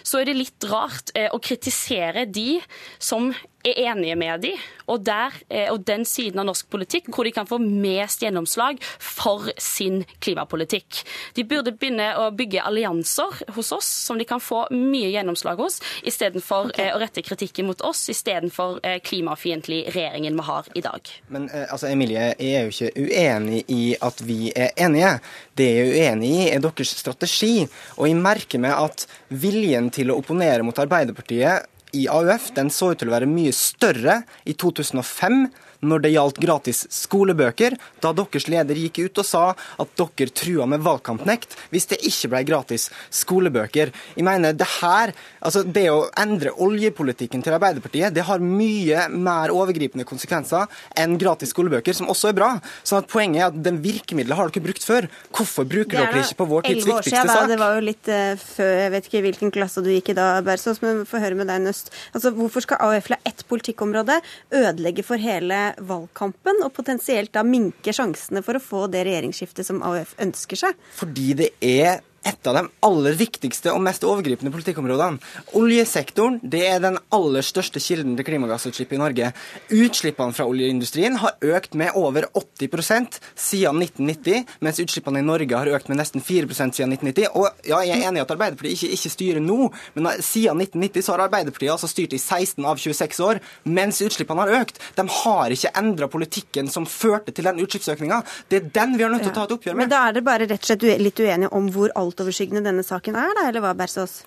så er det litt rart eh, å kritisere de som er enige med de, og, der, eh, og den siden av norsk politikk hvor de kan få mest gjennomslag for sin klimapolitikk. De burde begynne å bygge allianser hos oss som de kan få mye gjennomslag hos, istedenfor okay. Eh, å rette kritikken mot oss, istedenfor eh, klimafiendtlig regjeringen vi har i dag. Men altså, Emilie, jeg er jo ikke uenig i at vi er enige. Det jeg er uenig i, er deres strategi. Og jeg merker meg at viljen til å opponere mot Arbeiderpartiet i AUF den så ut til å være mye større i 2005 når det gjaldt gratis skolebøker, da deres leder gikk ut og sa at dere trua med valgkampnekt hvis det ikke ble gratis skolebøker. Jeg mener, Det her, altså det å endre oljepolitikken til Arbeiderpartiet, det har mye mer overgripende konsekvenser enn gratis skolebøker, som også er bra. Sånn at Poenget er at den virkemidlet har dere brukt før. Hvorfor bruker dere ikke på vår tids viktigste siden, sak? Det var jo litt uh, før, jeg vet ikke hvilken klasse du gikk i da, Bersås, men vi får høre med deg, Nøst. Altså, hvorfor skal AUF la ett politikkområde ødelegge for hele valgkampen, og potensielt da minke sjansene for å få det regjeringsskiftet som AUF ønsker seg? Fordi det er et av de aller viktigste og mest overgripende politikkområdene. Oljesektoren det er den aller største kilden til klimagassutslipp i Norge. Utslippene fra oljeindustrien har økt med over 80% siden 1990, mens utslippene i Norge har økt med nesten 4% siden 1990. Og ja, Jeg er enig i at Arbeiderpartiet ikke, ikke styrer nå, men siden 1990 så har Arbeiderpartiet altså styrt i 16 av 26 år, mens utslippene har økt. De har ikke endra politikken som førte til den utslippsøkninga. Det er den vi har nødt til å ta et oppgjør med. Men da er det bare rett og slett litt uenige om hvor alt altoverskyggende denne saken er, da, eller hva, Bersås?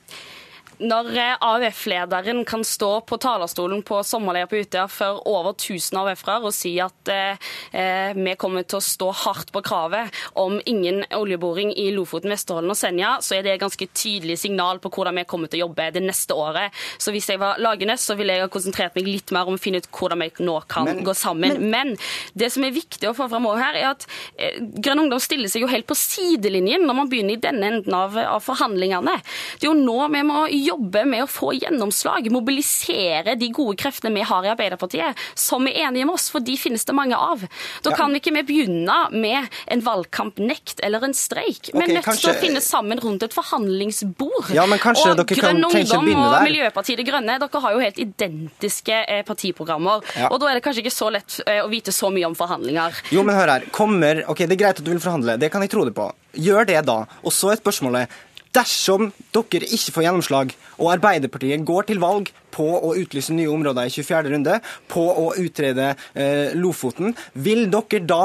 Når eh, AUF-lederen kan stå på talerstolen på sommerleir på Utøya for over 1000 AUF-ere og si at eh, eh, vi kommer til å stå hardt på kravet om ingen oljeboring i Lofoten, Vesterålen og Senja, så er det et ganske tydelig signal på hvordan vi kommer til å jobbe det neste året. Så hvis jeg var Lagenes, så ville jeg ha konsentrert meg litt mer om å finne ut hvordan vi nå kan men, gå sammen. Men, men, det som er viktig å få fram her, er at eh, Grønn Ungdom stiller seg jo helt på sidelinjen når man begynner i denne enden av, av forhandlingene. Det er jo nå vi må gjøre jobbe med å få gjennomslag, mobilisere de gode kreftene vi har i Arbeiderpartiet, som er enige med oss, for de finnes det mange av. Da kan vi ikke vi begynne med en valgkampnekt eller en streik. Vi er nødt til å finne sammen rundt et forhandlingsbord. Ja, men kanskje og dere Grønn Ungdom og Miljøpartiet De Grønne dere har jo helt identiske eh, partiprogrammer. Ja. Og da er det kanskje ikke så lett eh, å vite så mye om forhandlinger. Jo, men hør her. Kommer Ok, det er greit at du vil forhandle, det kan jeg tro det på. Gjør det, da. Og så er spørsmålet Dersom dere ikke får gjennomslag, og Arbeiderpartiet går til valg på å utlyse nye områder i 24. runde, på å utrede eh, Lofoten, vil dere da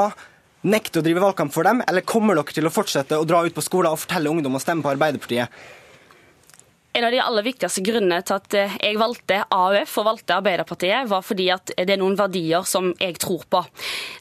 nekte å drive valgkamp for dem, eller kommer dere til å fortsette å dra ut på skoler og fortelle ungdom å stemme på Arbeiderpartiet? En av de aller viktigste grunnene til at eh, jeg valgte AUF og valgte Arbeiderpartiet, var fordi at det er noen verdier som jeg tror på.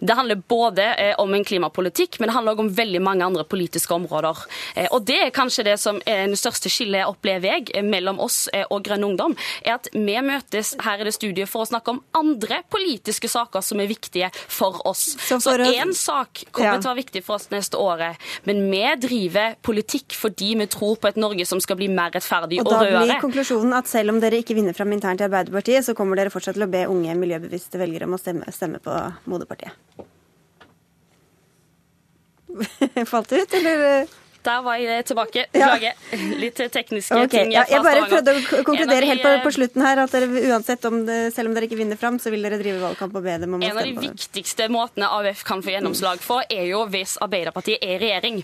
Det handler både eh, om en klimapolitikk, men det handler også om veldig mange andre politiske områder. Eh, og det er kanskje det som er det største skillet, opplever jeg, mellom oss og Grønn Ungdom, er at vi møtes her i det studiet for å snakke om andre politiske saker som er viktige for oss. Så én sak kommer ja. til å være viktig for oss neste året, men vi driver politikk fordi vi tror på et Norge som skal bli mer rettferdig og, og da blir konklusjonen at selv om dere ikke vinner fram internt i Arbeiderpartiet, så kommer dere fortsatt til å be unge miljøbevisste velgere om å stemme, stemme på moderpartiet. Falt det ut, eller? Der var jeg tilbake. Beklager. Ja. Litt tekniske okay. ting. Ja, jeg bare prøvde å konkludere helt på, på, slutten her at dere uansett, om det, selv om dere ikke vinner fram, så vil dere drive valgkamp og be dem om å stemme på det. En av de viktigste måtene AUF kan få gjennomslag for, er jo hvis Arbeiderpartiet er i regjering.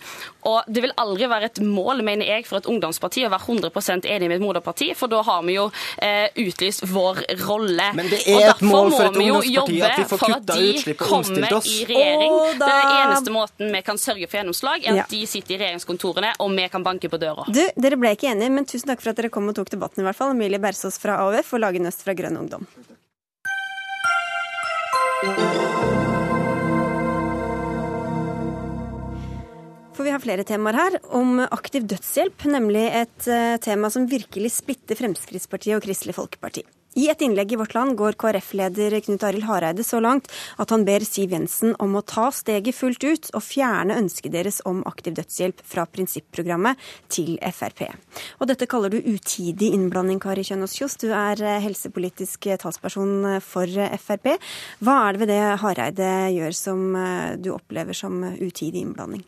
Og det vil aldri være et mål, mener jeg, for et ungdomsparti å være 100% enig med et moderparti, for da har vi jo eh, utlyst vår rolle. Men det er et mål for et ungdomsparti at vi får kutta utslipp og omstilt oss. Og. Da... Den eneste måten vi kan sørge for gjennomslag, er at ja. de sitter i regjeringskontoret kontorene, og vi kan banke på døra. Du, Dere ble ikke enige, men tusen takk for at dere kom og tok debatten. i hvert fall. Emilie Bersås fra AUF og Lage Nøst fra Grønn Ungdom. For vi har flere temaer her om aktiv dødshjelp, nemlig et eh, tema som virkelig splitter Fremskrittspartiet og Kristelig Folkeparti. I et innlegg i Vårt Land går KrF-leder Knut Arild Hareide så langt at han ber Siv Jensen om å ta steget fullt ut og fjerne ønsket deres om aktiv dødshjelp fra prinsipprogrammet til Frp. Og dette kaller du utidig innblanding, Kari Kjønaas Kjos. Du er eh, helsepolitisk talsperson for Frp. Hva er det ved det Hareide gjør som eh, du opplever som utidig innblanding?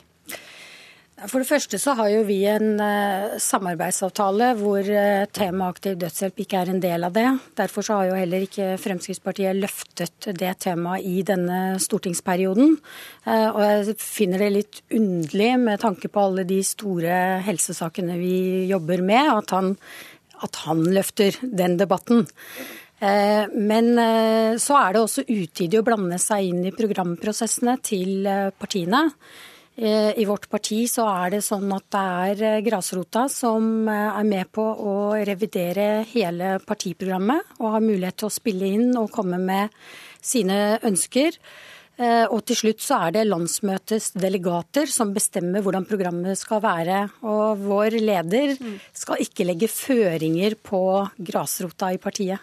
For det første så har jo vi en uh, samarbeidsavtale hvor uh, tema aktiv dødshjelp ikke er en del av det. Derfor så har jo heller ikke Fremskrittspartiet løftet det temaet i denne stortingsperioden. Uh, og jeg finner det litt underlig med tanke på alle de store helsesakene vi jobber med, at han, at han løfter den debatten. Men så er det også utidig å blande seg inn i programprosessene til partiene. Eh, I vårt parti så er det sånn at det er eh, grasrota som eh, er med på å revidere hele partiprogrammet og har mulighet til å spille inn og komme med sine ønsker. Og til slutt så er det landsmøtets delegater som bestemmer hvordan programmet skal være. Og vår leder skal ikke legge føringer på grasrota i partiet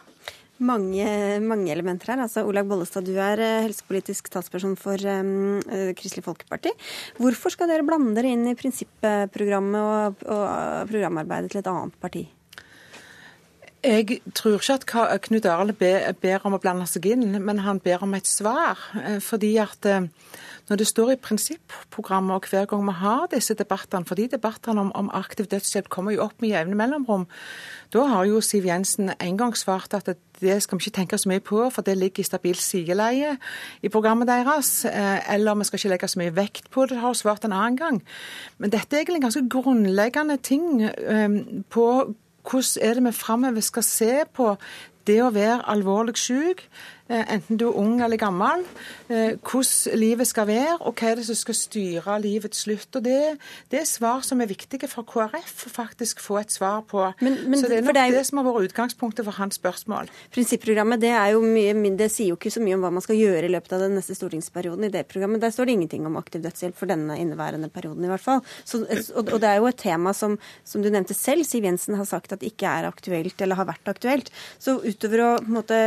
mange, mange, elementer her. Altså, Olaug Bollestad, du er eh, helsepolitisk talsperson for um, Kristelig Folkeparti. Hvorfor skal dere blande dere inn i prinsipprogrammet og, og programarbeidet til et annet parti? Jeg tror ikke at Knut Arild ber om å blande seg inn, men han ber om et svar. Fordi at når det står i prinsipprogrammet, og hver gang vi har disse debattene fordi debattene om, om aktiv dødshjelp kommer jo opp med jevne mellomrom, da har jo Siv Jensen en gang svart at det skal vi ikke tenke så mye på, for det ligger i stabilt sideleie i programmet deres. Eh, eller vi skal ikke legge så mye vekt på det, har hun svart en annen gang. Men dette er egentlig en ganske grunnleggende ting eh, på hvordan er det vi framover skal se på det å være alvorlig syk, enten du er ung eller gammel, eh, hvordan livet skal være, og hva er det som skal styre livets slutt. Og det, det er svar som er viktige for KrF å faktisk få et svar på. Men, men, så det er nok det, er, det, som har vært utgangspunktet for hans spørsmål. Prinsipprogrammet det, jo mye, det sier jo ikke så mye om hva man skal gjøre i løpet av den neste stortingsperioden. I det programmet der står det ingenting om aktiv dødshjelp for denne inneværende perioden i hvert fall. Så, og, og, det er jo et tema som, som du nevnte selv, Siv Jensen har sagt at ikke er aktuelt eller har vært aktuelt. Så utover å måte,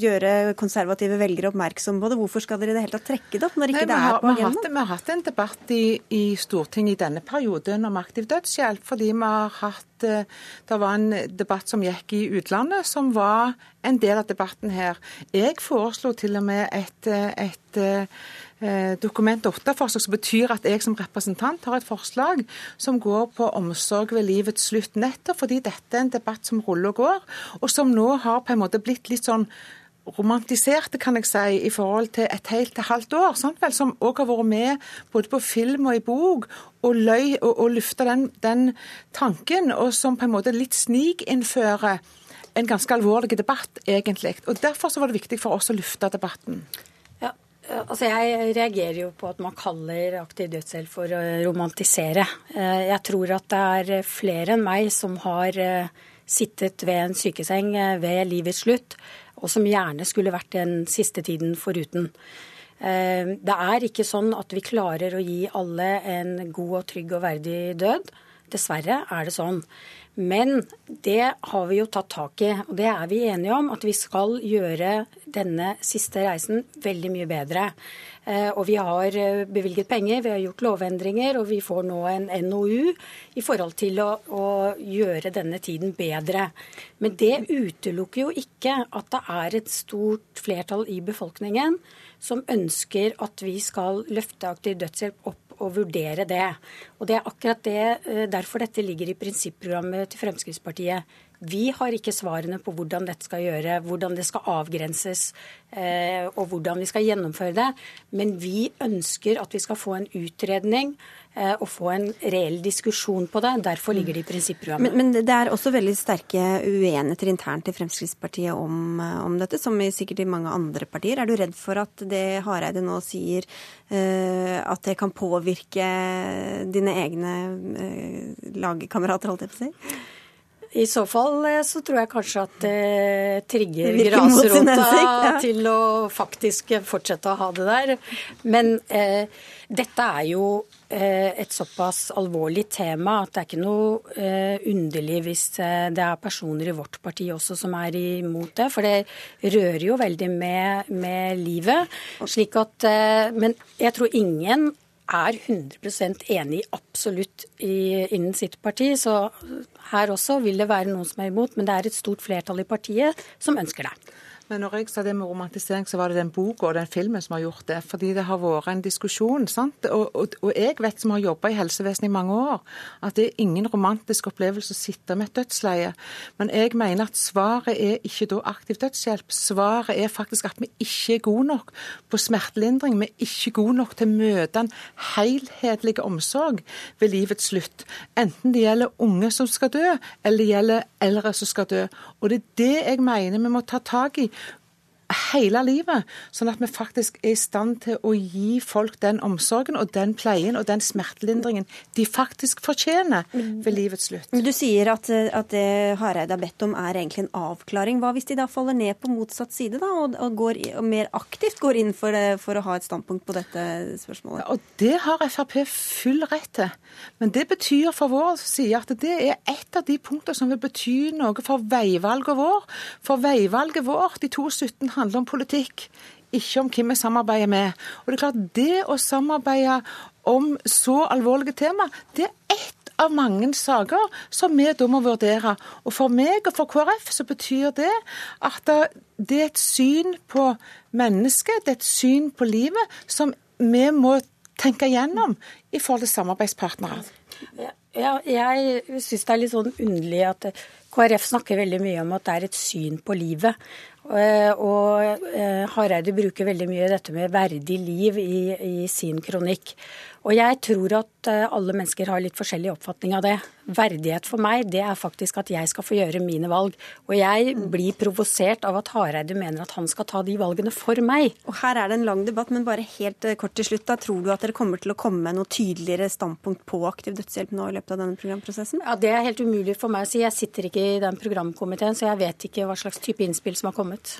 gjøre konservative velgere oppmerksom på det. Hvorfor skal dere i det hele tatt trekke det opp når ikke Nei, det er på agendaen? Vi har hatt en debatt i, i, Stortinget i denne perioden om aktiv dødshjelp, fordi vi har hatt eh, Det var en debatt som gikk i utlandet, som var en del av debatten her. Jeg foreslo til og med et, eh, et, et eh, Dokument 8-forslag som betyr at jeg som representant har et forslag som går på omsorg ved livets slutt. Nettopp fordi dette er en debatt som ruller og går, og som nå har på en måte blitt litt sånn romantiserte, kan jeg si, i forhold til et helt til halvt år. Sant vel, som òg har vært med både på film og i bok, og, løy, og, og lufta den, den, tanken, og som på en måte litt snikinnfører en ganske alvorlig debatt, egentlig. Og Derfor så var det viktig for oss å lufte debatten. Ja, altså Jeg reagerer jo på at man kaller aktiv dødshjelp for å romantisere. Eh, jeg tror at det er flere enn meg som har eh, sittet ved en sykeseng eh, ved livets slutt og som gjerne skulle vært den siste tiden foruten. Eh, det er ikke sånn at vi klarer å gi alle en god og trygg og verdig død. Dessverre er det sånn. Men det har vi jo tatt tak i, og det er vi enige om. At vi skal gjøre denne siste reisen veldig mye bedre. Eh, og vi har eh, bevilget penger, vi har gjort lovendringer, og vi får nå en NOU i forhold til å, å gjøre denne tiden bedre. Men det utelukker jo ikke at det er et stort flertall i befolkningen som ønsker at vi skal løfte aktiv dødshjelp opp og vurdere det. Og det er akkurat det, eh, derfor dette ligger i prinsipprogrammet til Fremskrittspartiet. Vi har ikke svarene på hvordan dette skal gjøre, hvordan det skal avgrenses eh, og hvordan vi skal gjennomføre det. Men vi ønsker at vi skal få en utredning og få en reell diskusjon på det. Derfor ligger det i prinsipprogrammet. Men, men, det er også veldig sterke uenigheter internt i Fremskrittspartiet om, eh, om, dette, som sikkert i mange andre partier. Er du redd for at det Hareide nå sier, at det kan påvirke dine egne uh, lagkamerater, holdt jeg på å si? I så fall eh, så tror jeg kanskje at det trigger grasrota ja. til å faktisk fortsette å ha det der. Men eh, dette er jo eh, et såpass alvorlig tema at det er ikke noe eh, underlig hvis eh, det er personer i vårt parti også som er imot det. For det rører jo veldig med, med livet. Slik at, eh, men jeg tror ingen er 100% enig absolutt i, innen sitt parti. Så her også vil det være noen som er imot, men det er et stort flertall i partiet som ønsker det. Men når jeg sa det med romantisering, så var det den boka og den filmen som har gjort det. Fordi det har vært en diskusjon. sant? Og, og, og jeg vet, som har jobba i helsevesenet i mange år, at det er ingen romantisk opplevelse å sitte med et dødsleie. Men jeg mener at svaret er ikke da aktiv dødshjelp. Svaret er faktisk at vi ikke er gode nok på smertelindring. Vi er ikke gode nok til å møte en helhetlig omsorg ved livets slutt. Enten det gjelder unge som skal dø, eller det gjelder eldre som skal dø. Og det er det jeg mener vi må ta tak i hele livet, sånn at vi faktisk er i stand til å gi folk den omsorgen og den pleien og den smertelindringen de faktisk fortjener ved livets slutt. Men Du sier at, at det Hareide har bedt om er egentlig en avklaring. Hva hvis de da faller ned på motsatt side da, og, og, går, og mer aktivt går inn for, det, for å ha et standpunkt på dette spørsmålet? Og det har Frp full rett til. Men det betyr for vår side at det er et av de punktene som vil bety noe for veivalget vår. For veivalget vårt i 2017 handler om politikk, ikke om hvem vi samarbeider med. Og det er klart, det å samarbeide om så alvorlige tema, det er ett av mange saker som vi da må vurdere. Og for meg og for KrF så betyr det at det er et syn på mennesket, det er et syn på livet, som vi må tenke gjennom i forhold til samarbeidspartnere. Ja, jeg syns det er litt sånn underlig at KrF snakker veldig mye om at det er et syn på livet. Eh, Og eh, Hareide bruker veldig mye dette med verdig liv i, i sin kronikk. Og jeg tror at eh, alle mennesker har litt forskjellig oppfatning av det. Verdighet for meg, det er faktisk at jeg skal få gjøre mine valg. Og jeg blir provosert av at Hareide mener at han skal ta de valgene for meg. Og Her er det en lang debatt, men bare helt kort til slutt. da, Tror du at dere kommer til å komme med noe tydeligere standpunkt på aktiv dødshjelp nå i løpet av denne programprosessen? Ja, Det er helt umulig for meg å si. Jeg sitter ikke i den programkomiteen, så jeg vet ikke hva slags type innspill som har kommet.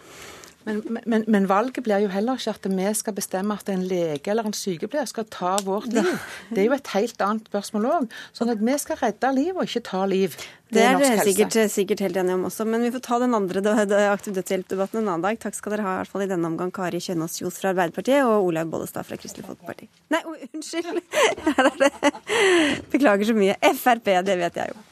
Men, men, men valget blir jo heller ikke at vi skal bestemme at en lege eller en sykepleier skal ta vårt liv. Det er jo et helt annet spørsmål òg. Sånn at vi skal redde liv og ikke ta liv. Det er dere sikkert, sikkert helt enige om også, men vi får ta den andre aktiv dødshjelp-debatten en annen dag. Takk skal dere ha i hvert fall i denne omgang, Kari Kjønaas Kjos fra Arbeiderpartiet og Olaug Bollestad fra Kristelig Folkeparti. Nei, unnskyld! Er. Beklager så mye. Frp, det vet jeg jo.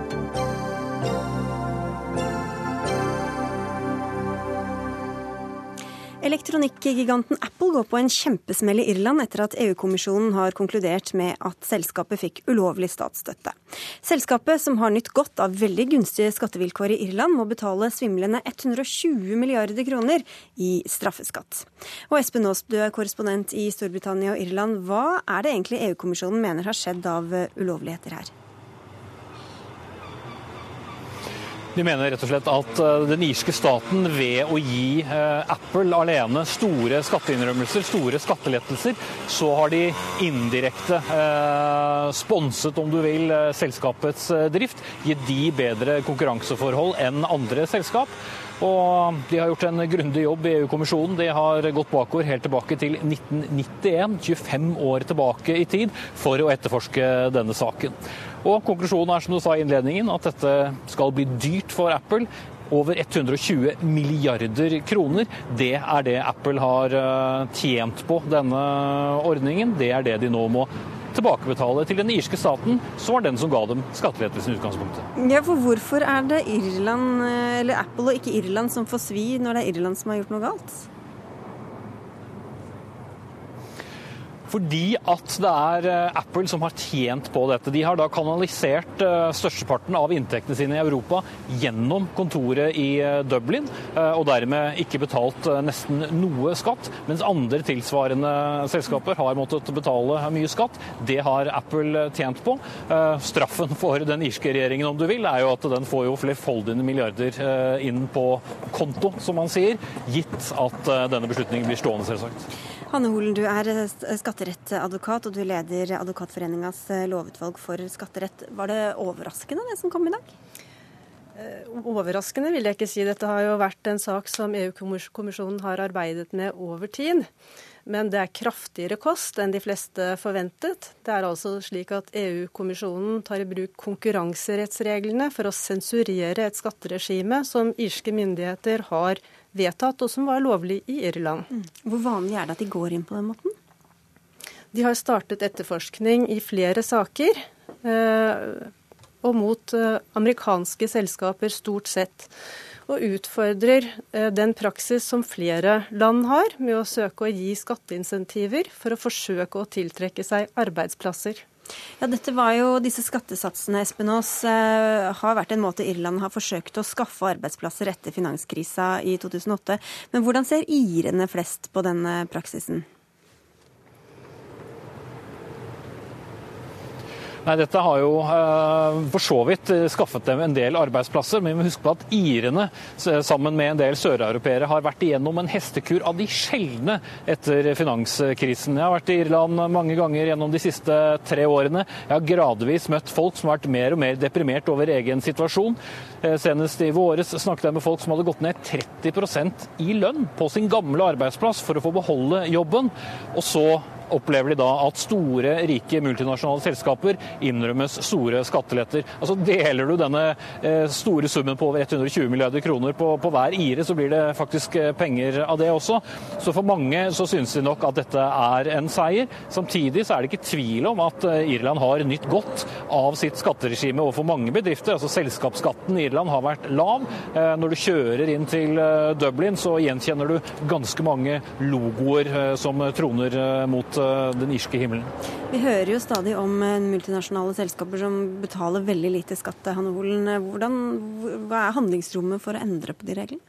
Elektronikkgiganten Apple går på en kjempesmell i Irland etter at EU-kommisjonen har konkludert med at selskapet fikk ulovlig statsstøtte. Selskapet, som har nytt godt av veldig gunstige skattevilkår i Irland, må betale svimlende 120 milliarder kroner i straffeskatt. Og Espen Aas, du er korrespondent i Storbritannia og Irland. Hva er det egentlig EU-kommisjonen mener har skjedd av ulovligheter her? De mener rett og slett at eh, den irske staten ved å gi eh, Apple alene store skatteinnrømmelser, store skattelettelser, så har de indirekte eh, sponset, om du vil, selskapets drift. Gitt de bedre konkurranseforhold enn andre selskap. Og de har gjort en grundig jobb i EU-kommisjonen. De har gått bakover helt tilbake til 1991, 25 år tilbake i tid, for å etterforske denne saken. Og konklusjonen er som du sa i innledningen, at dette skal bli dyrt for Apple. Over 120 milliarder kroner. Det er det Apple har eh, tjent på denne ordningen. Det er det de nå må tilbakebetale til den irske staten, som var den som ga dem skattelettelsen i utgangspunktet. Ja, for hvorfor er det Irland, eh, eller Apple og ikke Irland som får svi når det er Irland som har gjort noe galt? Fordi at det er eh, Apple som har tjent på dette. De har da kanalisert eh, størsteparten av inntektene sine i Europa gjennom kontoret i eh, Dublin, og dermed ikke betalt nesten noe skatt, mens andre tilsvarende selskaper har måttet betale mye skatt. Det har Apple tjent på. Straffen for den irske regjeringen, om du vil, er jo at den får jo flerfoldige milliarder inn på konto, som man sier, gitt at denne beslutningen blir stående, selvsagt. Hanne Holen, du er skatterettadvokat, og du leder Advokatforeningas lovutvalg for skatterett. Var det overraskende det som kom i dag? Overraskende vil jeg ikke si. Dette har jo vært en sak som EU-kommisjonen har arbeidet med over tid. Men det er kraftigere kost enn de fleste forventet. Det er altså slik at EU-kommisjonen tar i bruk konkurranserettsreglene for å sensurere et skatteregime som irske myndigheter har vedtatt, og som var lovlig i Irland. Mm. Hvor vanlig er det at de går inn på den måten? De har startet etterforskning i flere saker. Eh, og mot eh, amerikanske selskaper stort sett. Og utfordrer eh, den praksis som flere land har, med å søke å gi skatteinsentiver for å forsøke å tiltrekke seg arbeidsplasser. Ja, dette var jo Disse skattesatsene Espen Aas, eh, har vært en måte Irland har forsøkt å skaffe arbeidsplasser etter finanskrisa i 2008. Men hvordan ser irene flest på denne praksisen? Nei, Dette har jo uh, for så vidt eh, skaffet dem en del arbeidsplasser, men vi må huske på at irene sammen med en del søreuropeere har vært igjennom en hestekur av de sjeldne etter finanskrisen. Jeg har vært i Irland mange ganger gjennom de siste tre årene. Jeg har gradvis møtt folk som har vært mer og mer deprimert over egen situasjon. Uh, senest i våres snakket jeg med folk som hadde gått ned 30% i lønn på sin gamle arbeidsplass for å få beholde jobben. Og så opplever de da at store, rike multinasjonale selskaper innrømmes store skatteletter. Altså Deler du denne eh, store summen på over 120 milliarder kroner på, på hver ire, så blir det faktisk eh, penger av det også. Så for mange så synes de nok at dette er en seier. Samtidig så er det ikke tvil om at eh, Irland har nytt godt av sitt skatteregime overfor mange bedrifter. Altså Selskapsskatten i Irland har vært lav. Når du kjører inn til Dublin, så gjenkjenner du ganske mange logoer som troner mot den irske himmelen. Vi hører jo stadig om eh, multinasjonale selskaper som betaler veldig lite skatt. Hanne Holen. Hva er handlingsrommet for å endre på de reglene?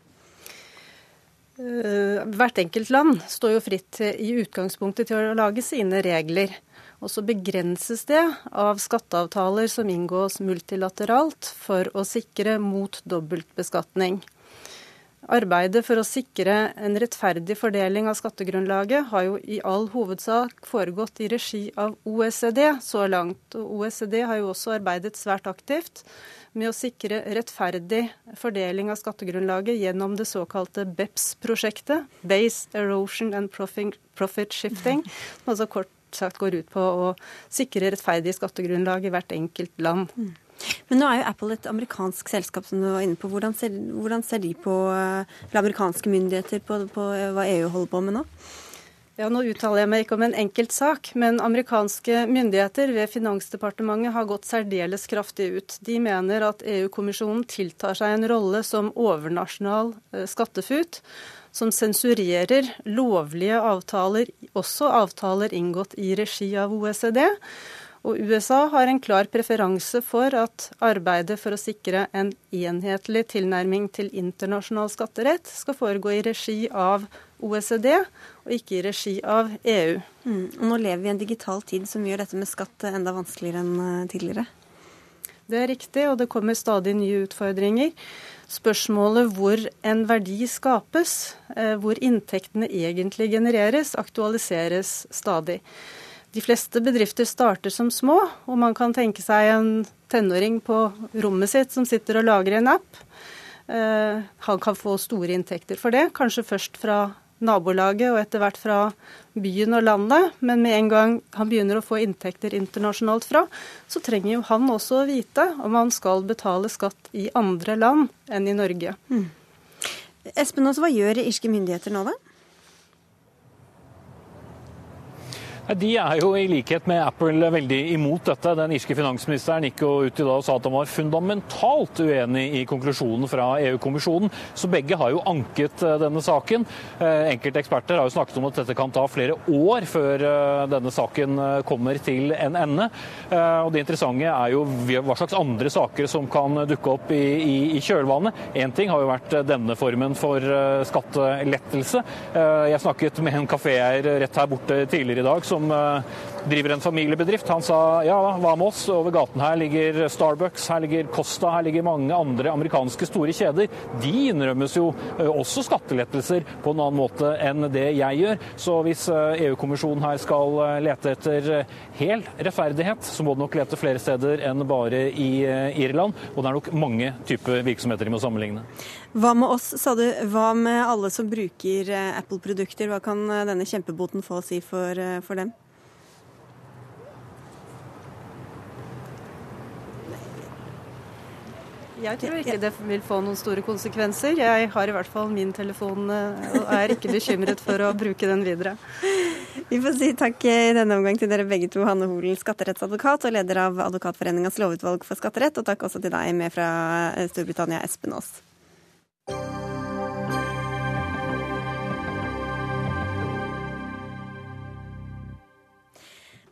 Eh, hvert enkelt land står jo fritt i utgangspunktet til å lage sine regler. Og så begrenses det av skatteavtaler som inngås multilateralt for å sikre mot dobbeltbeskatning. Arbeidet for å sikre en rettferdig fordeling av skattegrunnlaget har jo i all hovedsak foregått i regi av OECD så langt. Og OECD har jo også arbeidet svært aktivt med å sikre rettferdig fordeling av skattegrunnlaget gjennom det såkalte BEPS-prosjektet, Base Erosion and Profit Shifting, som altså kort sagt går ut på å sikre rettferdig skattegrunnlag i hvert enkelt land. Men nå er jo Apple et amerikansk selskap, som du var inne på. Hvordan ser, hvordan ser de på, eller amerikanske myndigheter på, på hva EU holder på med nå? Ja, Nå uttaler jeg meg ikke om en enkelt sak, men amerikanske myndigheter ved Finansdepartementet har gått særdeles kraftig ut. De mener at EU-kommisjonen tiltar seg en rolle som overnasjonal eh, skattefut, som sensurerer lovlige avtaler, også avtaler inngått i regi av OECD. Og USA har en klar preferanse for at arbeidet for å sikre en enhetlig tilnærming til internasjonal skatterett skal foregå i regi av OECD, og ikke i regi av EU. Mm. Og nå lever vi i en digital tid som gjør dette med skatt enda vanskeligere enn eh, tidligere. Det er riktig, og det kommer stadig nye utfordringer. Spørsmålet hvor en verdi skapes, eh, hvor inntektene egentlig genereres, aktualiseres stadig. De fleste bedrifter starter som små, og man kan tenke seg en tenåring på rommet sitt som sitter og lager en app. Uh, han kan få store inntekter for det, kanskje først fra nabolaget og etter hvert fra byen og landet. Men med en gang han begynner å få inntekter internasjonalt fra, så trenger jo han også å vite om han skal betale skatt i andre land enn i Norge. Mm. Espen, hva gjør irske myndigheter nå, da? De er jo i likhet med Apple veldig imot dette. Den irske finansministeren gikk jo ut i dag og sa at han var fundamentalt uenig i konklusjonen fra EU-kommisjonen. Så begge har jo anket eh, denne saken. Eh, enkelte eksperter har jo snakket om at dette kan ta flere år før eh, denne saken kommer til en ende. Og Det interessante er jo hva slags andre saker som kan dukke opp i, i, i kjølvannet. Én ting har jo vært denne formen for skattelettelse. Jeg snakket med en kaféeier rett her borte tidligere i dag som driver en familiebedrift, han sa ja, hva med oss? Over gaten her ligger Starbucks, her ligger Costa, her ligger mange andre amerikanske store kjeder. De innrømmes jo også skattelettelser på en annen måte enn det jeg gjør. Så hvis EU-kommisjonen her skal lete etter hel rettferdighet, så må det nok lete flere steder enn bare i Irland. Og det er nok mange typer virksomheter de må sammenligne. Hva med oss, sa du. Hva med alle som bruker Apple-produkter? Hva kan denne kjempeboten få å si for, for dem? Jeg tror ikke det vil få noen store konsekvenser. Jeg har i hvert fall min telefon og er ikke bekymret for å bruke den videre. Vi får si takk i denne omgang til dere begge to, Hanne Holen, skatterettsadvokat og leder av Advokatforeningas lovutvalg for skatterett, og takk også til deg med fra Storbritannia, Espen Aas.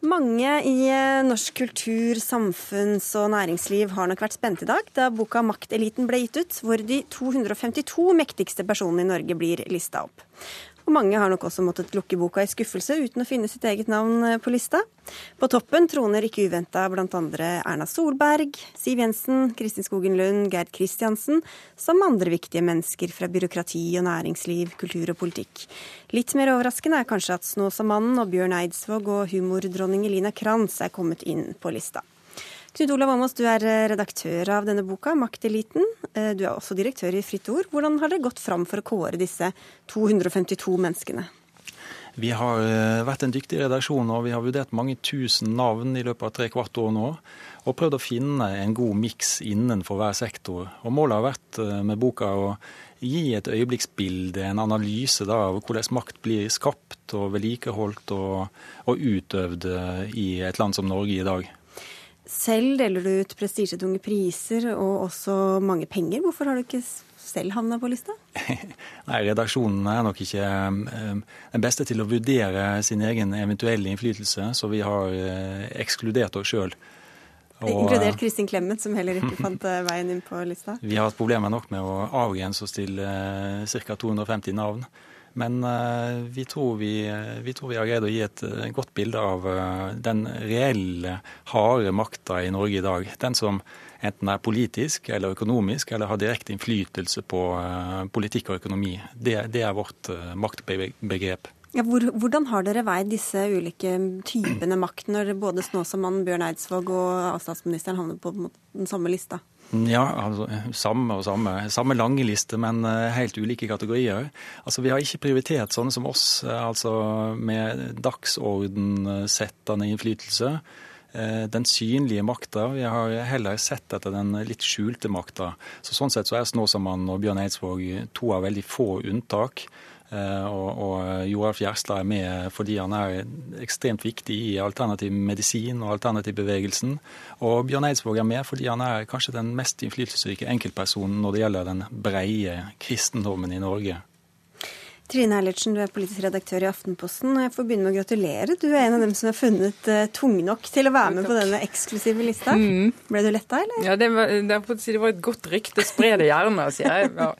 Mange i eh, norsk kultur, samfunns- og næringsliv har nok vært spent i dag da boka 'Makteliten' ble gitt ut, hvor de 252 mektigste personene i Norge blir lista opp. Og mange har nok også måttet lukke boka i skuffelse uten å finne sitt eget navn eh, på lista. På toppen troner ikke uventa bl.a. Erna Solberg, Siv Jensen, Kristin Skogen Lund, Gerd Kristiansen, som andre viktige mennesker fra byråkrati og næringsliv, kultur og politikk. Litt mer overraskende er kanskje at Snåsamannen og Bjørn Eidsvåg og humordronning Elina Kranz er kommet inn på lista. Knut Olav Åmås, du er eh, redaktør av denne boka, 'Makteliten'. Eh, du er også direktør i Fritt Ord. Hvordan har det gått fram for å kåre disse 252 menneskene? Vi har eh, vært en dyktig redaksjon, og vi har vurdert mange tusen navn i løpet av tre kvart år nå. Og prøvd å finne en god miks innenfor hver sektor. Og Målet har vært med boka å gi et øyeblikksbilde, en analyse da, av hvordan makt blir skapt og vedlikeholdt og, og utøvd i et land som Norge i dag. Selv deler du ut prestisjetunge priser og også mange penger. Hvorfor har du ikke selv havna på lista? Nei, Redaksjonen er nok ikke eh, den beste til å vurdere sin egen eventuelle innflytelse, så vi har eh, ekskludert oss sjøl. Inkludert eh, Kristin Clemet, som heller ikke fant veien inn på lista? Vi har hatt problemer nok med å avgrense oss til ca. 250 navn. Men uh, vi, tror vi, eh, vi, tror vi, har greid å gi et uh, godt bilde av den reelle, harde makta i Norge i dag. Den som enten er politisk eller økonomisk eller har direkte innflytelse på politikk og økonomi. Det, det er vårt maktbegrep. Ja, hvor, hvordan har dere veid disse ulike typene makt når både Snåsamann, Bjørn Eidsvåg og statsministeren havner på den samme lista? Ja, altså, samme og samme. Samme lange liste, men eh, helt ulike kategorier. Altså, Vi har ikke prioritert sånne som oss, eh, altså med dagsordensettende innflytelse. Eh, den synlige makta. Vi har heller sett etter den litt skjulte makta. Så Sånn sett så er Snåsamann og Bjørn Eidsvåg to av veldig få unntak. Eh, og, og Joralf Gjerstad er med fordi han er ekstremt viktig i alternativ medisin og alternativbevegelsen. Og Bjørn Eidsvåg er med fordi han er kanskje den mest innflytelsesrike enkeltpersonen når det gjelder den breie kristendommen i Norge. Trine Eilertsen, du er politisk redaktør i Aftenposten. og Jeg får begynne med å gratulere. Du er en av dem som er funnet uh, tung nok til å være med på denne eksklusive lista. Mm. Ble du letta, eller? Ja, det var, det var, et godt rykte. Spre det gjerne, sier jeg. Ja.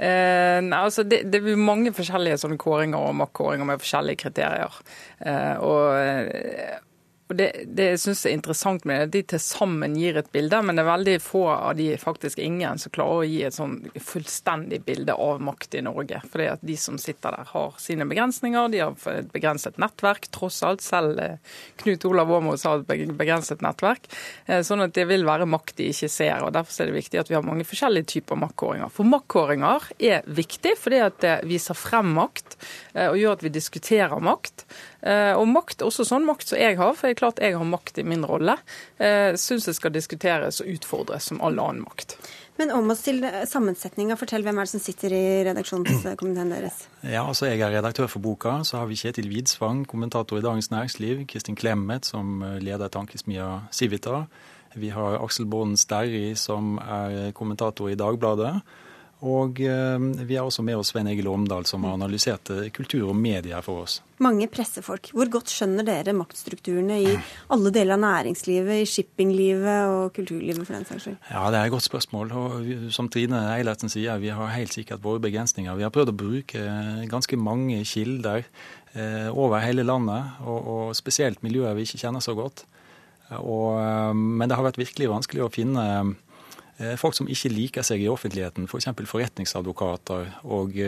Uh, altså, det, det er mange forskjellige sånne kåringer og makkåringer med forskjellige kriterier. Uh, og og Det, det jeg syns er interessant med det, at de til sammen gir et bilde, men det er veldig få av de, faktisk ingen, som klarer å gi et sånn fullstendig bilde av makt i Norge. Fordi at de som sitter der, har sine begrensninger. De har et begrenset nettverk, tross alt. Selv eh, Knut Olav Åmås har et begrenset nettverk. Eh, sånn at det vil være makt de ikke ser. og Derfor er det viktig at vi har mange forskjellige typer maktkåringer. For maktkåringer er viktig fordi at det viser frem makt eh, og gjør at vi diskuterer makt. Eh, og makt, også sånn makt som jeg har, for det er klart jeg har makt i min rolle, eh, syns det skal diskuteres og utfordres som all annen makt. Men om oss til sammensetninga, fortell hvem er det som sitter i redaksjonskomiteen deres? Ja, altså Jeg er redaktør for boka. Så har vi Kjetil Widsvang, kommentator i Dagens Næringsliv. Kristin Clemet, som leder tankesmia Civita. Vi har Aksel Bården Sterri, som er kommentator i Dagbladet. Og eh, vi har også med oss Svein Egil Omdal, som har analysert eh, kultur og medier for oss. Mange pressefolk. Hvor godt skjønner dere maktstrukturene i alle deler av næringslivet, i shippinglivet og kulturlivet for den saks skyld? Ja, det er et godt spørsmål. Og som Trine Eilertsen sier, vi har helt sikkert våre begrensninger. Vi har prøvd å bruke ganske mange kilder over hele landet, og, og spesielt miljøer vi ikke kjenner så godt. Og, men det har vært virkelig vanskelig å finne folk som ikke liker seg i offentligheten, f.eks. For forretningsadvokater og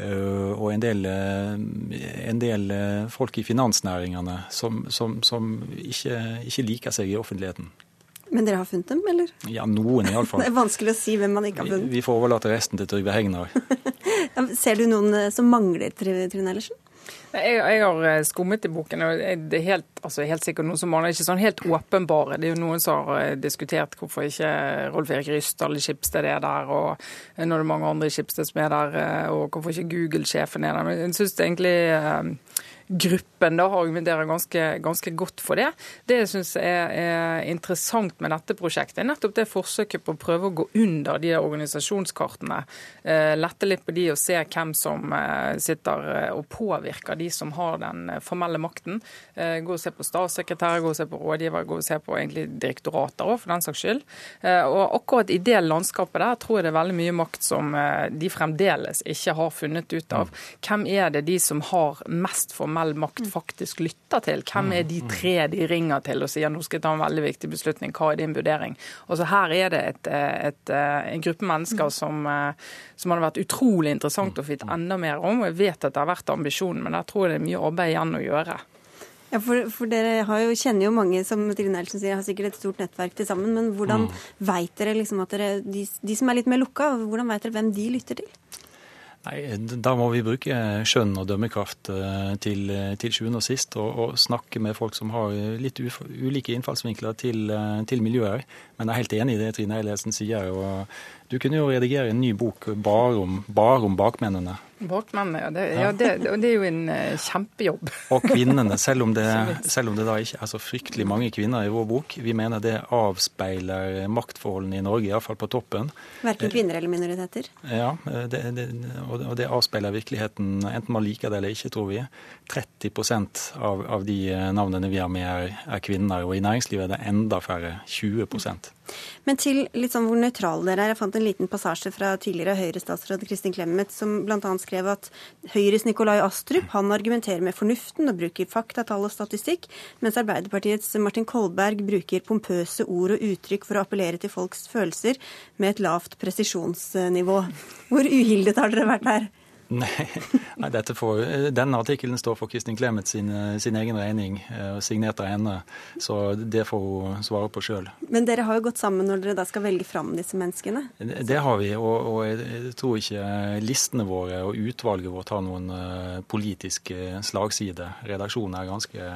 Eh, og en del, eh, en del, eh, folk i finansnæringene som, som, som ikke, ikke, liker seg i offentligheten. Men dere har funnet dem, eller? Ja, noen iallfall. det er vanskelig å si hvem man ikke har funnet. Vi, vi får overlate resten til Trygve Hegnar. Ser du noen som mangler Trine Ellersen? Jeg, jeg, har eh, skummet i boken, og det er helt, altså helt sikkert noen som maler ikke sånn helt åpenbare. Det er jo noen som har eh, diskutert hvorfor ikke Rolf Erik Ryssdal i Skipsted er der, og når det er mange andre i Skipsted som er der, eh, og hvorfor ikke Google-sjefen er der. Men jeg synes det egentlig gruppen da argumenterer ganske, ganske godt for det. Det jeg syns er, er, interessant med dette prosjektet, er nettopp det forsøket på å prøve å gå under de organisasjonskartene. Eh, lette litt på de og se hvem som eh, sitter eh, og påvirker de som har den formelle makten. Eh, gå og se på statssekretærer, gå og se på rådgivere, gå og se på egentlig direktorater òg, for den saks skyld. Eh, og akkurat i det landskapet der tror jeg det er veldig mye makt som de fremdeles ikke har funnet ut av. Hvem er det de som har mest formell formell makt faktisk lytter til. Hvem er de tre de ringer til og sier nå skal jeg ta en veldig viktig beslutning, hva er din vurdering? Altså Her er det et, et, en gruppe mennesker som, som hadde vært utrolig interessant å få vite enda mer om. og Jeg vet at det har vært ambisjonen, men der tror jeg det er mye arbeid igjen å gjøre. Ja, for, for Dere jo, kjenner jo mange som Trine Elsen sier, har sikkert et stort nettverk til sammen. Men hvordan mm. veit dere liksom at dere, de, de, som er litt mer lukka, hvordan vet dere hvem de lytter til? Nei, Da må vi bruke skjønn og dømmekraft eh, til, til sjuende og sist, og, og, snakke med folk som har litt uf, ulike innfallsvinkler til, eh, til miljøet. Men jeg er helt enig i det Trine Eilertsen sier. og Du kunne jo redigere en ny bok bare om, bare om bakmennene. Bakmennene, ja. Det, ja det, det, er jo en uh, kjempejobb. Og kvinnene, selv om, det, selv om, det, da ikke er så fryktelig mange kvinner i vår bok. Vi mener det avspeiler maktforholdene i Norge, iallfall på toppen. Verken kvinner eller minoriteter? Ja, og det, avspeiler virkeligheten, enten man liker det eller ikke, tror vi. 30 av, av de navnene vi har med, er, er kvinner. Og i næringslivet er det enda færre. 20 men til litt sånn hvor nøytrale dere er. Jeg fant en liten passasje fra tidligere Høyre-statsråd Kristin Clemet, som bl.a. skrev at Høyres Nikolai Astrup han argumenterer med fornuften og bruker fakta, tall og statistikk, mens Arbeiderpartiets Martin Kolberg bruker pompøse ord og uttrykk for å appellere til folks følelser med et lavt presisjonsnivå. Hvor uhildet har dere vært her? Nei, nei får, denne artikkelen står for Kristin Clemet sin, sin, egen regning, eh, signert av henne. Så det får hun svare på sjøl. Men dere har jo gått sammen når dere da skal velge fram disse menneskene? Det, det har vi, og, og, jeg tror ikke listene våre og utvalget vårt har noen uh, politisk slagside. Redaksjonen er ganske,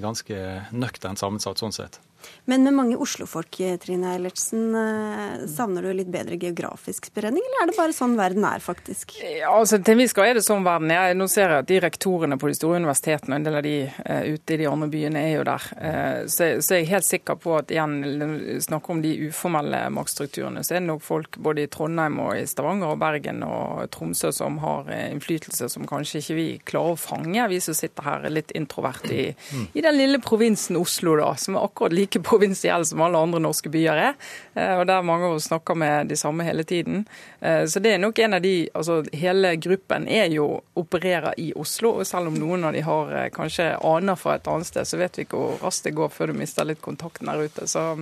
ganske nøkternt sammensatt sånn sett. Men med mange oslofolk, Trine Eilertsen, eh, savner du litt bedre geografisk spredning, eller er det bare sånn verden er, faktisk? Ja, altså Til en viss grad er det sånn verden er. Nå ser jeg at de rektorene på de store universitetene, en del av de uh, ute i de andre byene, er jo der. Uh, så, så, jeg er helt sikker på at igjen, snakker om de uformelle maktstrukturene, så er det nok folk både i Trondheim og i Stavanger og Bergen og Tromsø som har innflytelse som kanskje ikke vi klarer å fange, vi som sitter her litt introvert i, i den lille provinsen Oslo, da, som er akkurat like like provinsiell som alle andre norske byer er. Eh, og der mange av oss snakker med de samme hele tiden. Eh, så det er nok en av de altså Hele gruppen er jo opererer i Oslo, og selv om noen av de har eh, kanskje aner fra et annet sted, så vet vi ikke hvor raskt det går før du mister litt kontakten der ute. Så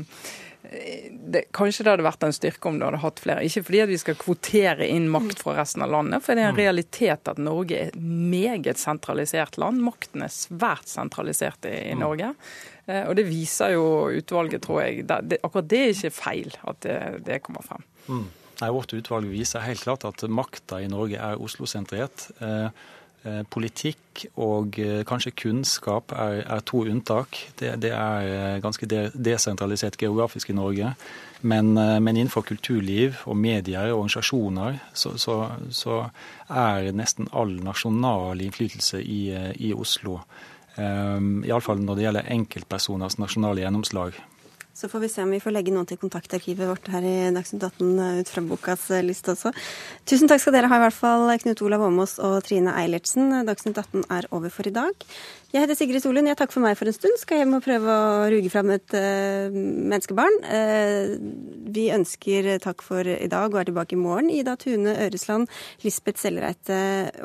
det, kanskje det hadde vært en styrke om du hadde hatt flere. Ikke fordi at vi skal kvotere inn makt fra resten av landet, for det er en mm. realitet at Norge er et meget sentralisert land. Makten er svært sentralisert i, i mm. Norge. Eh, og det viser jo utvalget, tror jeg. Akkurat det er ikke feil at det, kommer frem. Mm. Nei, Vårt utvalg viser helt klart at makta i Norge er Oslo-sentrert. Eh, Eh, politikk og kanskje kunnskap er, er to unntak. Det, det er ganske de, desentralisert geografisk i Norge. Men, men, innenfor kulturliv og medier og organisasjoner så, så, så er nesten all nasjonal innflytelse i, i Oslo. Iallfall når det gjelder enkeltpersoners nasjonale gjennomslag. Så får vi se om vi får legge noen til kontaktarkivet vårt her i Dagsnytt 18 eh, ut fra bokas eh, liste også. Tusen takk skal dere ha, i hvert fall Knut Olav Åmås og Trine Eilertsen. Dagsnytt 18 er over for i dag. Jeg heter Sigrid Solund. Jeg takker for meg for en stund. Skal hjem og prøve å ruge fram et uh, menneskebarn. Uh, vi ønsker takk for i dag og er tilbake i morgen. Ida Tune Øresland, Lisbeth Sellereite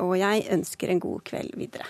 og jeg ønsker en god kveld videre.